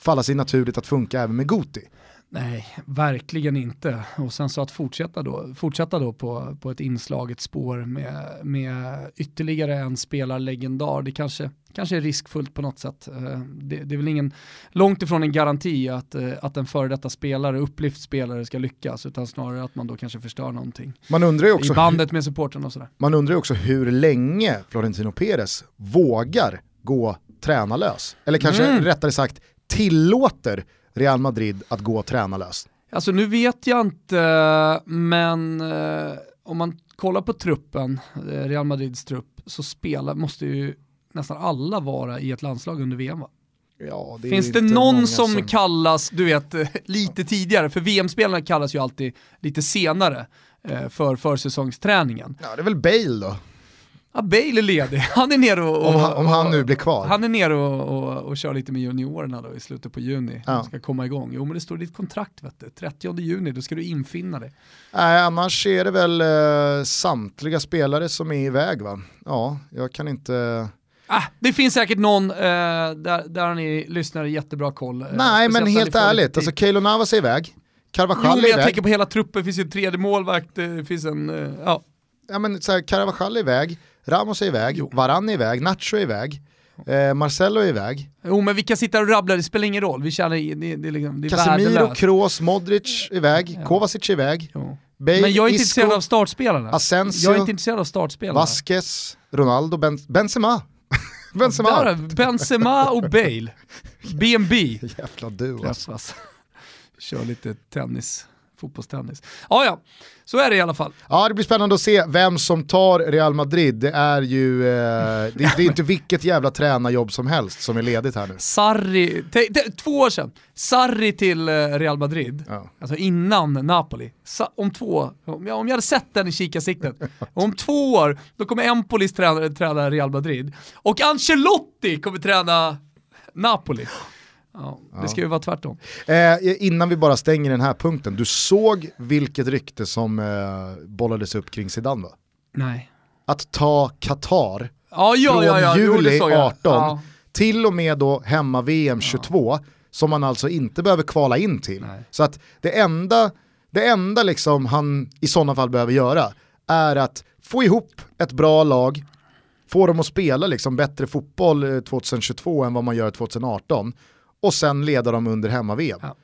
falla sig naturligt att funka även med Guti. Nej, verkligen inte. Och sen så att fortsätta då, fortsätta då på, på ett inslaget spår med, med ytterligare en spelarlegendar, det kanske, kanske är riskfullt på något sätt. Eh, Det, det är väl ingen, långt ifrån en garanti att, eh, att en före detta spelare, upplyft spelare ska lyckas, utan snarare att man då kanske förstör någonting. Man undrar också, I bandet med supporten och sådär. man undrar ju också hur länge Florentino Perez vågar gå tränarlös. Eller kanske Mm. rättare sagt tillåter Real Madrid att gå tränarlös. Alltså nu vet jag inte, men eh, om man kollar på truppen, eh, Real Madrids trupp, så spelar, måste ju nästan alla vara i ett landslag under VM va? Ja, är Finns det någon många som, kallas, du vet, eh, lite tidigare? För VM-spelarna kallas ju alltid lite senare för försäsongsträningen. Ja, det är väl Bale då, Ja, Bale är ledig, han är nere och... om han, om han och- nu blir kvar. Han är nere och, och, och kör lite med juniorerna då i slutet på juni. Ja. Ska komma igång. Jo men det står i ditt kontrakt vet du. 30 juni, då ska du infinna dig. Nej, annars är det väl eh, samtliga spelare som är iväg va? Ja, jag kan inte... Ah, det finns säkert någon eh, där, där ni lyssnare jättebra koll. eh, Nej, men helt ärligt, alltså. Keylor Navas är iväg, Jo, Carvajal men är jag iväg, tänker på hela truppen, det finns ju en tredje målvakt, det finns en, eh, ja. ja, men, så här, Carvajal är iväg, Ramos är iväg, Jo. Varane är iväg, Nacho är iväg, eh, Marcelo är iväg, Jo men vi kan sitta och rabbla, det spelar ingen roll. Vi känner, det, det, liksom- det är Casemiro, värdelöst. Kroos, Modric är iväg, Ja. Kovacic är iväg, Jo. Bale, Men jag är inte Isco, intresserad av startspelarna. Asensio, Jag är inte intresserad av startspelarna. Vasquez, Ronaldo, ben Benzema. Benzema. Där, Benzema och Bale. B&B Jävla du alltså. Kör lite tennis, fotbollstennis. Ja, ja, så är det i alla fall. Ja det blir spännande att se vem som tar Real Madrid. Det är ju, eh, det, det är inte vilket jävla tränarjobb som helst som är ledigt här nu. Sarri, te, te, två år sedan, Sarri till eh, Real Madrid, Ja. alltså innan Napoli. Sa, om två, om jag, om jag hade sett den i kikarsiktet, om två år, då kommer Empolis träna, träna Real Madrid. Och Ancelotti kommer träna Napoli. Ja, det ska ju vara tvärtom. Eh, innan vi bara stänger den här punkten, du såg vilket rykte som eh, bollades upp kring Zidane va? Nej. Att ta Qatar Ja, ja, från ja, juli såg jag. 18 Ja. till och med då hemma VM 22 som man alltså inte behöver kvala in till. Nej. Så att det enda, det enda liksom han i sådana fall behöver göra är att få ihop ett bra lag, få dem att spela liksom bättre fotboll eh, 2022 än vad man gör 2018 och sen leda dem under hemma-VM. Ja.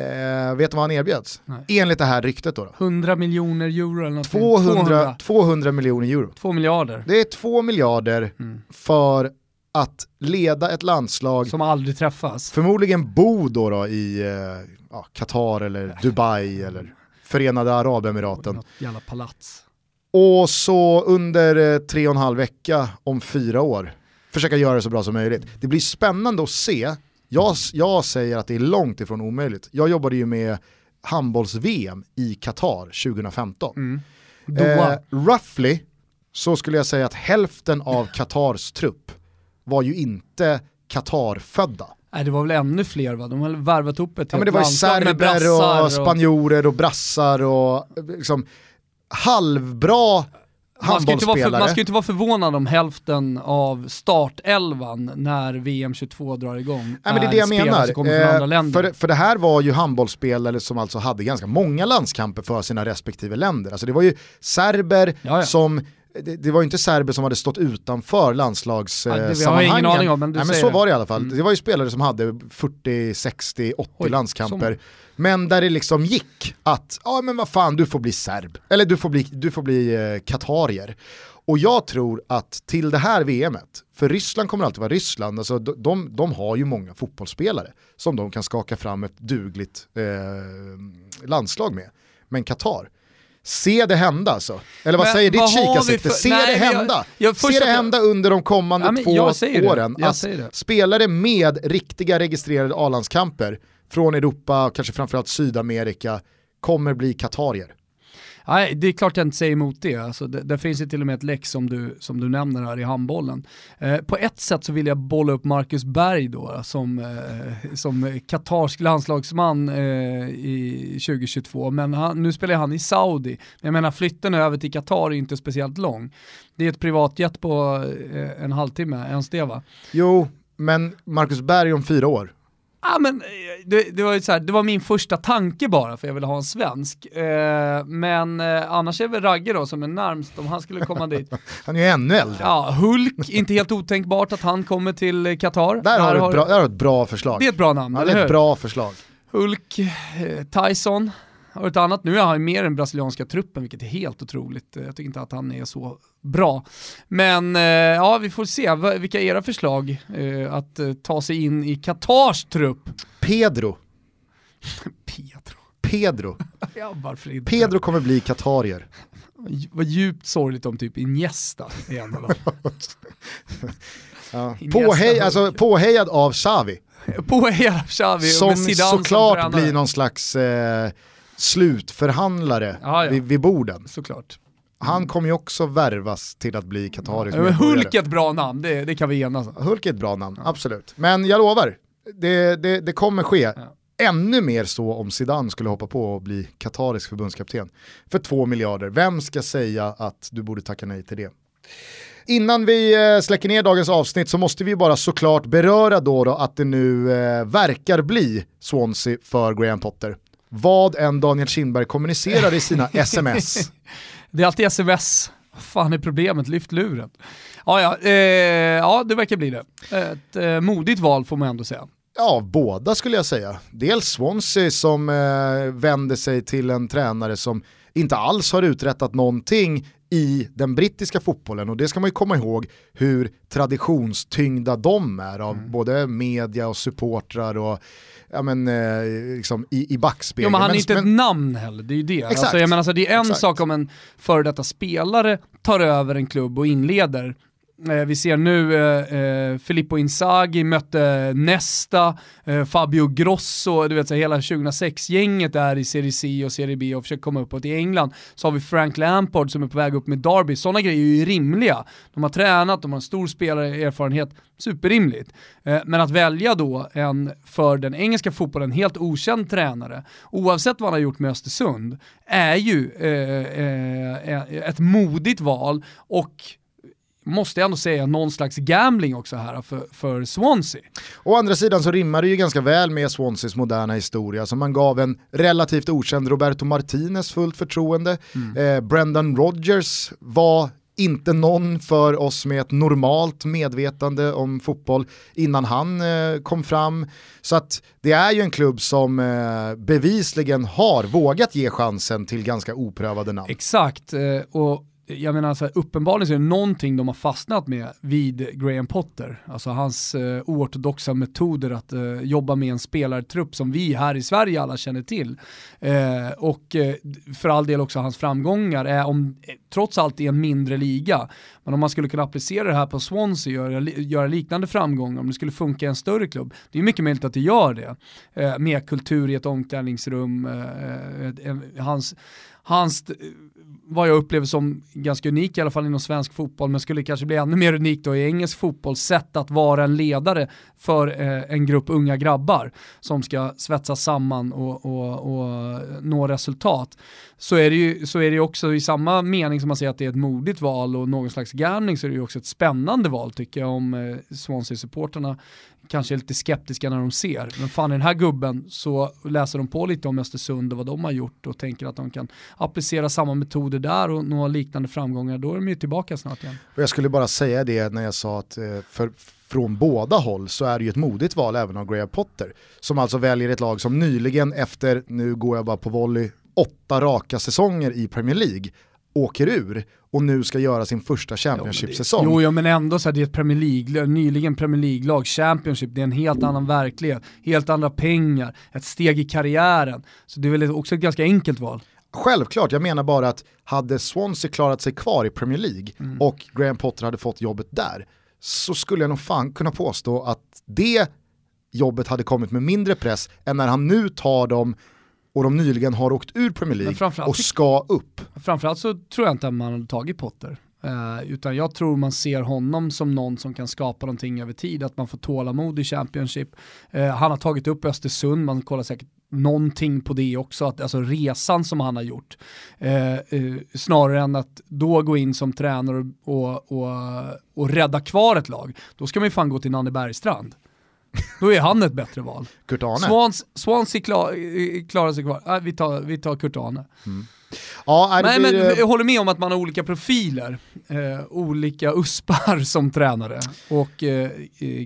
Eh, vet du vad han erbjöds? Nej. Enligt det här ryktet då. då. 100 miljoner euro eller något. 200, 200 miljoner euro. 2 miljarder. Det är 2 miljarder Mm. för att leda ett landslag, Som aldrig träffas. förmodligen bo då, då i eh, Qatar eller Dubai eller Förenade Arabemiraten. Något jävla palats. Och så under eh, tre och en halv vecka om fyra år försöka göra det så bra som möjligt. Det blir spännande att se. Jag, jag säger att det är långt ifrån omöjligt. Jag jobbade ju med handbolls-VM i Qatar 2015. Mm. Eh, roughly så skulle jag säga att hälften av Qatars trupp var ju inte Qatar-födda. Nej, det var väl ännu fler va? De har värvat upp ett Ja, men det var ju serber brassar och spanjorer och brassar och liksom halvbra man ska, inte vara för, man ska inte vara förvånad om hälften av startelvan när VM 22 drar igång Nej, men det är det jag menar. som kommer från andra Eh, länder. för, för det här var ju handbollsspelare som alltså hade ganska många landskamper för sina respektive länder. Alltså det var ju serber Ja, ja. som det, det var ju inte serber som hade stått utanför landslagssammanhangen. Ja, har ingen aning om, men Nej, så det. var det i alla fall. Mm. Det var ju spelare som hade 40, 60, 80 Oj, landskamper. Men där det liksom gick att, ja men vad fan du får bli serb. Eller du får bli, du får bli eh, katarier. Och jag tror att till det här VMet, för Ryssland kommer alltid vara Ryssland, alltså de, de, de har ju många fotbollsspelare som de kan skaka fram ett dugligt eh, landslag med. Men Qatar, se det hända alltså. Eller vad Men säger ditt vad vi kikarsikte? för- Se Nej, det jag- hända. jag- först se det hända under de kommande Ja, två jag åren. Jag att spelare med riktiga registrerade A-landskamper från Europa, kanske framförallt Sydamerika, kommer bli katarier. Nej, det är klart jag inte säger emot det. Alltså, det. Där finns ju till och med ett läck som du, som du nämner här i handbollen. Eh, på ett sätt så vill jag bolla upp Marcus Berg då, som, eh, som katarsk landslagsman eh, i 2022. Men han, nu spelar han i Saudi. Jag menar flytten över till Qatar är inte speciellt lång. Det är ett privatjet på eh, en halvtimme, ens det va? Jo, men Marcus Berg om fyra år. Ja, men eh, det, det, var ju så här, det var min första tanke bara för jag ville ha en svensk. Eh, men eh, annars är väl Ragge då som är närmst om han skulle komma dit. Han är ju ännu äldre. Ja, Hulk, inte helt otänkbart att han kommer till eh, Qatar. Där har du ett bra, där har ett bra förslag. Det är ett bra namn, ja, det är hur? ett bra förslag. Hulk, eh, Tyson, har ett annat. Nu är han mer än brasilianska truppen, vilket är helt otroligt. Jag tycker inte att han är så bra. Men eh, ja, vi får se. Vilka är era förslag eh, att eh, ta sig in i Qatars trupp? Pedro. Pedro. Pedro. Ja, varför inte? Pedro kommer bli katarier. Vad djupt sorgligt om typ Iniesta är en av dem. Ja. Påhej, alltså, påhejad av Xavi. På hela Xavi och Som såklart blir någon slags eh, slutförhandlare Ja, ja. Vid, vid borden. Såklart. Han kommer ju också värvas till att bli katarisk Ja. Hulk är ett bra namn, det, det kan vi enas om. Hulk är ett bra namn, absolut. Men jag lovar, det, det, det kommer ske. Ja. Ännu mer så om Zidane skulle hoppa på och bli katarisk förbundskapten. För två miljarder, vem ska säga att du borde tacka nej till det? Innan vi eh, släcker ner dagens avsnitt så måste vi bara såklart beröra då, då att det nu eh, verkar bli Swansea för Graham Potter. Vad än Daniel Kindberg kommunicerar i sina sms. Det är alltid sms. Vad fan är problemet? Lyft luren. Ja, ja, eh, ja det verkar bli det. Ett eh, modigt val får man ändå säga. Ja, båda skulle jag säga. Dels Swansea som eh, vänder sig till en tränare som inte alls har uträttat någonting i den brittiska fotbollen och det ska man ju komma ihåg hur traditionstyngda de är av Mm. både media och supportrar och ja, men, eh, liksom i, i backspegeln. Jo, men han är Men- inte men- ett namn heller, det är ju det. Exakt. Alltså, jag menar, alltså, det är en Exakt. sak om en före detta spelare tar över en klubb och inleder. Eh, vi ser nu eh, eh, Filippo Inzaghi mötte Nesta, eh, Fabio Grosso, du vet så här, hela 2006-gänget är i Serie C och Serie B och försöker komma uppåt. I England så har vi Frank Lampard som är på väg upp med Derby. Sådana grejer är ju rimliga. De har tränat, de har en stor spelarerfarenhet, superrimligt. Eh, men att välja då en för den engelska fotbollen helt okänd tränare, oavsett vad han har gjort med Östersund, är ju eh, eh, eh ett modigt val och måste jag ändå säga någon slags gambling också här för, för Swansea. Å andra sidan så rimmar det ju ganska väl med Swanseas moderna historia som man gav en relativt okänd Roberto Martinez fullt förtroende. Eh, Brendan Rodgers var inte någon för oss med ett normalt medvetande om fotboll innan han eh, kom fram. Så att det är ju en klubb som eh, bevisligen har vågat ge chansen till ganska oprövade namn. Exakt, eh, och jag menar så här, uppenbarligen så är det någonting de har fastnat med vid Graham Potter. Alltså hans eh, oortodoxa metoder att eh, jobba med en spelartrupp som vi här i Sverige alla känner till. Eh, och eh, för all del också hans framgångar är om, eh, trots allt i en mindre liga. Men om man skulle kunna applicera det här på Swansea och göra, göra liknande framgångar, om det skulle funka i en större klubb, det är mycket möjligt att det gör det. Eh, med kultur i ett omklädningsrum, eh, eh hans, hans eh, vad jag upplever som ganska unik i alla fall inom svensk fotboll, men skulle kanske bli ännu mer unikt då i engelsk fotboll, sätt att vara en ledare för eh, en grupp unga grabbar som ska svetsa samman och, och, och nå resultat. Så är, det ju, så är det ju också i samma mening som man säger att det är ett modigt val och någon slags gärning så är det ju också ett spännande val tycker jag om eh, Swansea-supporterna kanske är lite skeptiska när de ser. Men fan den här gubben så läser de på lite om Östersund och vad de har gjort och tänker att de kan applicera samma metoder där och nå liknande framgångar. Då är de ju tillbaka snart igen. Och jag skulle bara säga det när jag sa att eh, för, från båda håll så är det ju ett modigt val även av Graham Potter. Som alltså väljer ett lag som nyligen efter, nu går jag bara på volley, åtta raka säsonger i Premier League åker ur och nu ska göra sin första Championship-säsong. Jo, jo, men ändå så här, det är ett Premier League, nyligen Premier League-lag, Championship, det är en helt annan verklighet, helt andra pengar, ett steg i karriären. Så det är väl också ett ganska enkelt val. Självklart, jag menar bara att hade Swansea klarat sig kvar i Premier League mm. och Graham Potter hade fått jobbet där, så skulle jag nog fan kunna påstå att det jobbet hade kommit med mindre press än när han nu tar dem och de nyligen har åkt ur Premier League och ska upp. Framförallt så tror jag inte att man hade tagit Potter. Uh, utan jag tror man ser honom som någon som kan skapa någonting över tid, att man får tålamod i Championship. Uh, han har tagit upp Östersund, man kollar säkert någonting på det också, att, alltså resan som han har gjort. Uh, snarare än att då gå in som tränare och, och, och rädda kvar ett lag, då ska man ju fan gå till Nanne Bergstrand. Då är han ett bättre val. Kurt Arne. Swans, Swansea klar, klarar sig kvar. Äh, vi, tar, vi tar Kurt Arne. Mm. Ja, Nej, blir... men jag håller med om att man har olika profiler, eh, olika uspar som tränare. Och eh,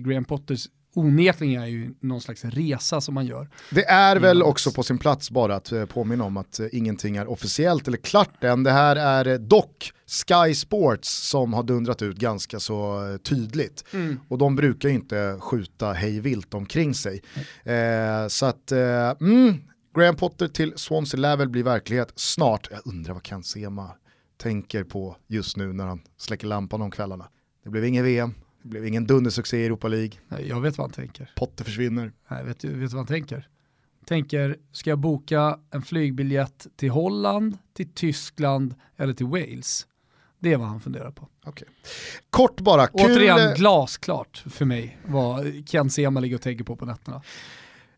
Graham Potters onekligen är ju någon slags resa som man gör. Det är väl också på sin plats bara att eh, påminna om att eh, ingenting är officiellt eller klart än. Det här är eh, dock Sky Sports som har dundrat ut ganska så tydligt. Mm. Och de brukar ju inte skjuta hej vilt omkring sig. Mm. Eh, så att, eh, mm, Graham Potter till Swansea lär väl bli verklighet snart. Jag undrar vad Ken Sema tänker på just nu när han släcker lampan om kvällarna. Det blev ingen VM, det blev ingen dundersuccé i Europa League. Nej, jag vet vad han tänker. Potter försvinner. Nej, vet du vet vad han tänker? Tänker, ska jag boka en flygbiljett till Holland, till Tyskland eller till Wales? Det är vad han funderar på. Okay. Kort bara, kul... Återigen glasklart för mig vad Ken Sema ligger och tänker på på nätterna.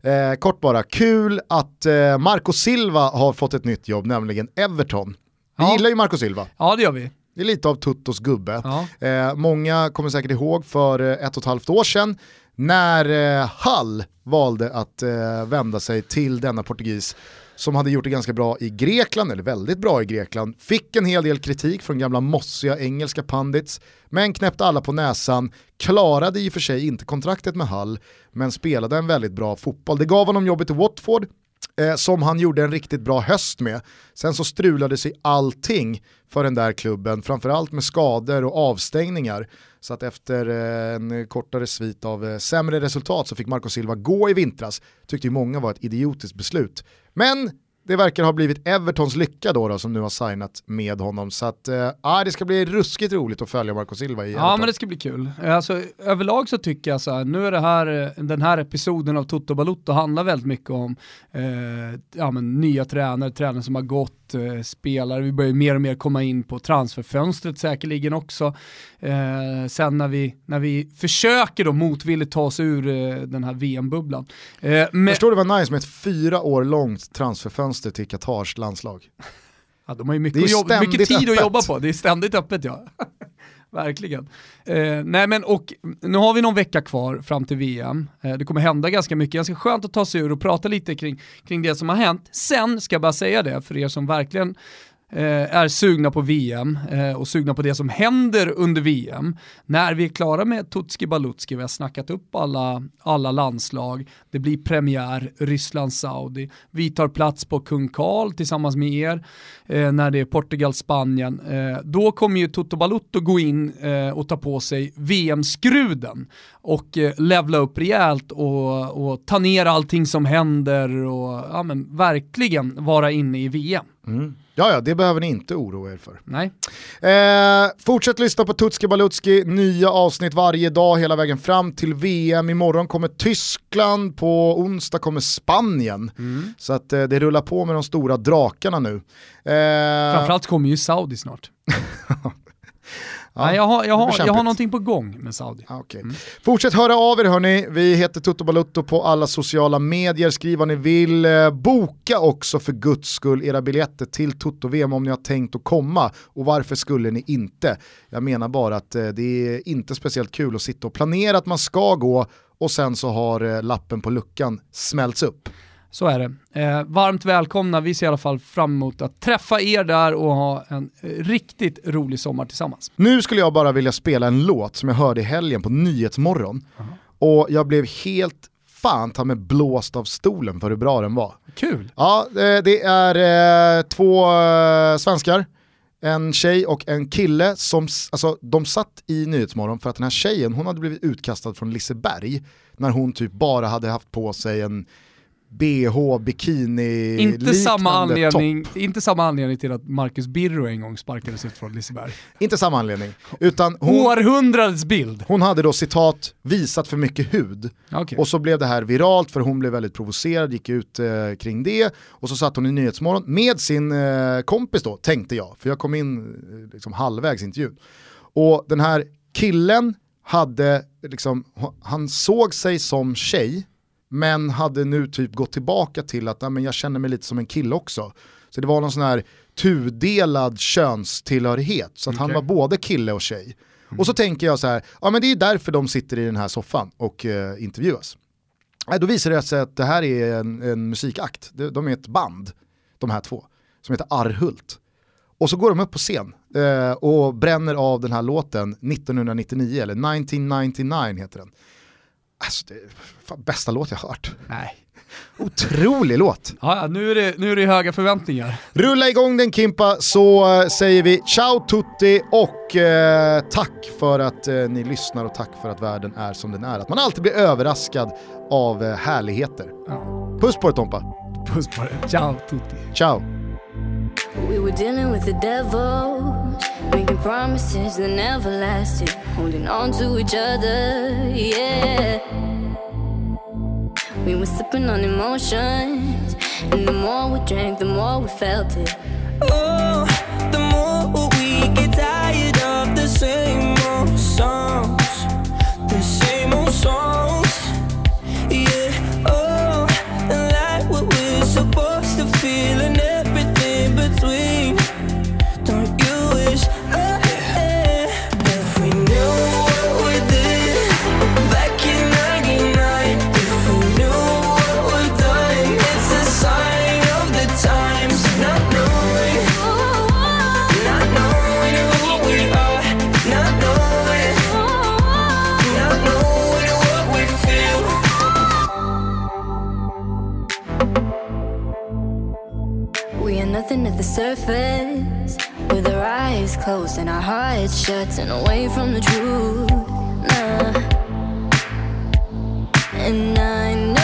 Eh, kort bara, kul att eh, Marco Silva har fått ett nytt jobb, nämligen Everton. Vi ja. gillar ju Marco Silva. Ja det gör vi. Det är lite av Tuttos gubbe. Ja. Eh, många kommer säkert ihåg för eh, ett och ett halvt år sedan när eh, Hall valde att eh, vända sig till denna portugis som hade gjort det ganska bra i Grekland, eller väldigt bra i Grekland, fick en hel del kritik från gamla mossiga engelska pandits, men knäppte alla på näsan, klarade i och för sig inte kontraktet med Hall, men spelade en väldigt bra fotboll. Det gav honom jobbet i Watford, eh, som han gjorde en riktigt bra höst med. Sen så strulade sig allting för den där klubben, framförallt med skador och avstängningar. Så att efter eh, en kortare svit av eh, sämre resultat så fick Marco Silva gå i vintras. Tyckte ju många var ett idiotiskt beslut. Men det verkar ha blivit Evertons lycka då, då som nu har signat med honom. Så att, äh, det ska bli ruskigt roligt att följa Marco Silva i Ja Everton. men det ska bli kul. Alltså, överlag så tycker jag så här, nu är det här, den här episoden av Toto Balutto handlar väldigt mycket om eh, ja, men nya tränare, tränare som har gått, eh, spelare, vi börjar mer och mer komma in på transferfönstret säkerligen också. Eh, sen när vi, när vi försöker då motvilligt ta oss ur eh, den här VM-bubblan. Eh, Förstår du vad nice med ett fyra år långt transferfönster till Qatars landslag? Ja, de har ju mycket, jobb, mycket tid öppet. att jobba på, det är ständigt öppet ja. Verkligen. Eh, nej men och nu har vi någon vecka kvar fram till VM. Eh, det kommer hända ganska mycket, ganska skönt att ta sig ur och prata lite kring, kring det som har hänt. Sen ska jag bara säga det för er som verkligen Eh, är sugna på VM eh, och sugna på det som händer under VM. När vi är klara med Tutski Balutski, vi har snackat upp alla, alla landslag, det blir premiär Ryssland-Saudi, vi tar plats på Kung Karl tillsammans med er eh, när det är Portugal-Spanien. Eh, då kommer ju Toto Balutto gå in eh, och ta på sig VM-skruden och levla upp rejält och, och ta ner allting som händer och ja, men, verkligen vara inne i VM. Mm. Ja, ja, det behöver ni inte oroa er för. Nej. Eh, fortsätt lyssna på Tutski Balutski, nya avsnitt varje dag hela vägen fram till VM. Imorgon kommer Tyskland, på onsdag kommer Spanien. Mm. Så att eh, det rullar på med de stora drakarna nu. Eh, Framförallt kommer ju Saudi snart. Nej, jag, har, jag, har, jag har någonting på gång med Saudi. Ah, okej. Fortsätt höra av er hörni, vi heter Toto Balutto på alla sociala medier, skriv vad ni vill. Eh, Boka också för guds skull era biljetter till Toto-VM om ni har tänkt att komma. Och varför skulle ni inte? Jag menar bara att eh, det är inte speciellt kul att sitta och planera att man ska gå och sen så har eh, lappen på luckan smälts upp. Så är det. Eh, varmt välkomna, vi ser i alla fall fram emot att träffa er där och ha en eh, riktigt rolig sommar tillsammans. Nu skulle jag bara vilja spela en låt som jag hörde i helgen på Nyhetsmorgon. Och jag blev helt fan ta med blåst av stolen för hur bra den var. Kul! Ja, eh, det är eh, två svenskar, en tjej och en kille som, alltså de satt i Nyhetsmorgon för att den här tjejen, hon hade blivit utkastad från Liseberg när hon typ bara hade haft på sig en bh, bikini Inte samma, anledning, topp. inte samma anledning till att Marcus Birro en gång sparkades ut från Liseberg. Inte samma anledning, utan hon, Århundradets bild! hon hade då citat visat för mycket hud. Okej. Och så blev det här viralt för hon blev väldigt provocerad, gick ut eh, kring det. Och så satt hon i Nyhetsmorgon med sin eh, kompis då, tänkte jag. För jag kom in eh, liksom halvvägs i intervjun. Och den här killen hade, liksom, han såg sig som tjej, men hade nu typ gått tillbaka till att "Nej, men jag känner mig lite som en kille också. Så det var någon sån här tudelad könstillhörighet, så att han Okej. var både kille och tjej. Och så tänker jag så här, ja men det är därför de sitter i den här soffan och eh, intervjuas. Nej, då visar det sig att det här är en, en musikakt, de, de är ett band, de här två, som heter Arhult. Och så går de upp på scen eh, och bränner av den här låten 1999, eller 1999 heter den. Alltså det är fan bästa låt jag hört. Nej. Otrolig låt. Ja, nu, är det, nu är det höga förväntningar. Rulla igång den Kimpa så eh, säger vi ciao tutti och eh, tack för att eh, ni lyssnar och tack för att världen är som den är. Att man alltid blir överraskad av härligheter. Ja. Puss på dig Tompa. Puss på dig. Ciao tutti. Ciao. We were dealing with the devil, making promises that never lasted, holding on to each other, yeah. We were sipping on emotions, and the more we drank, the more we felt it. Oh, the more we get tired of the same old songs, the same old songs. Yeah, oh, and like what we're supposed to feel and We are nothing at the surface, with our eyes closed and our hearts shut and away from the truth. Nah. And I know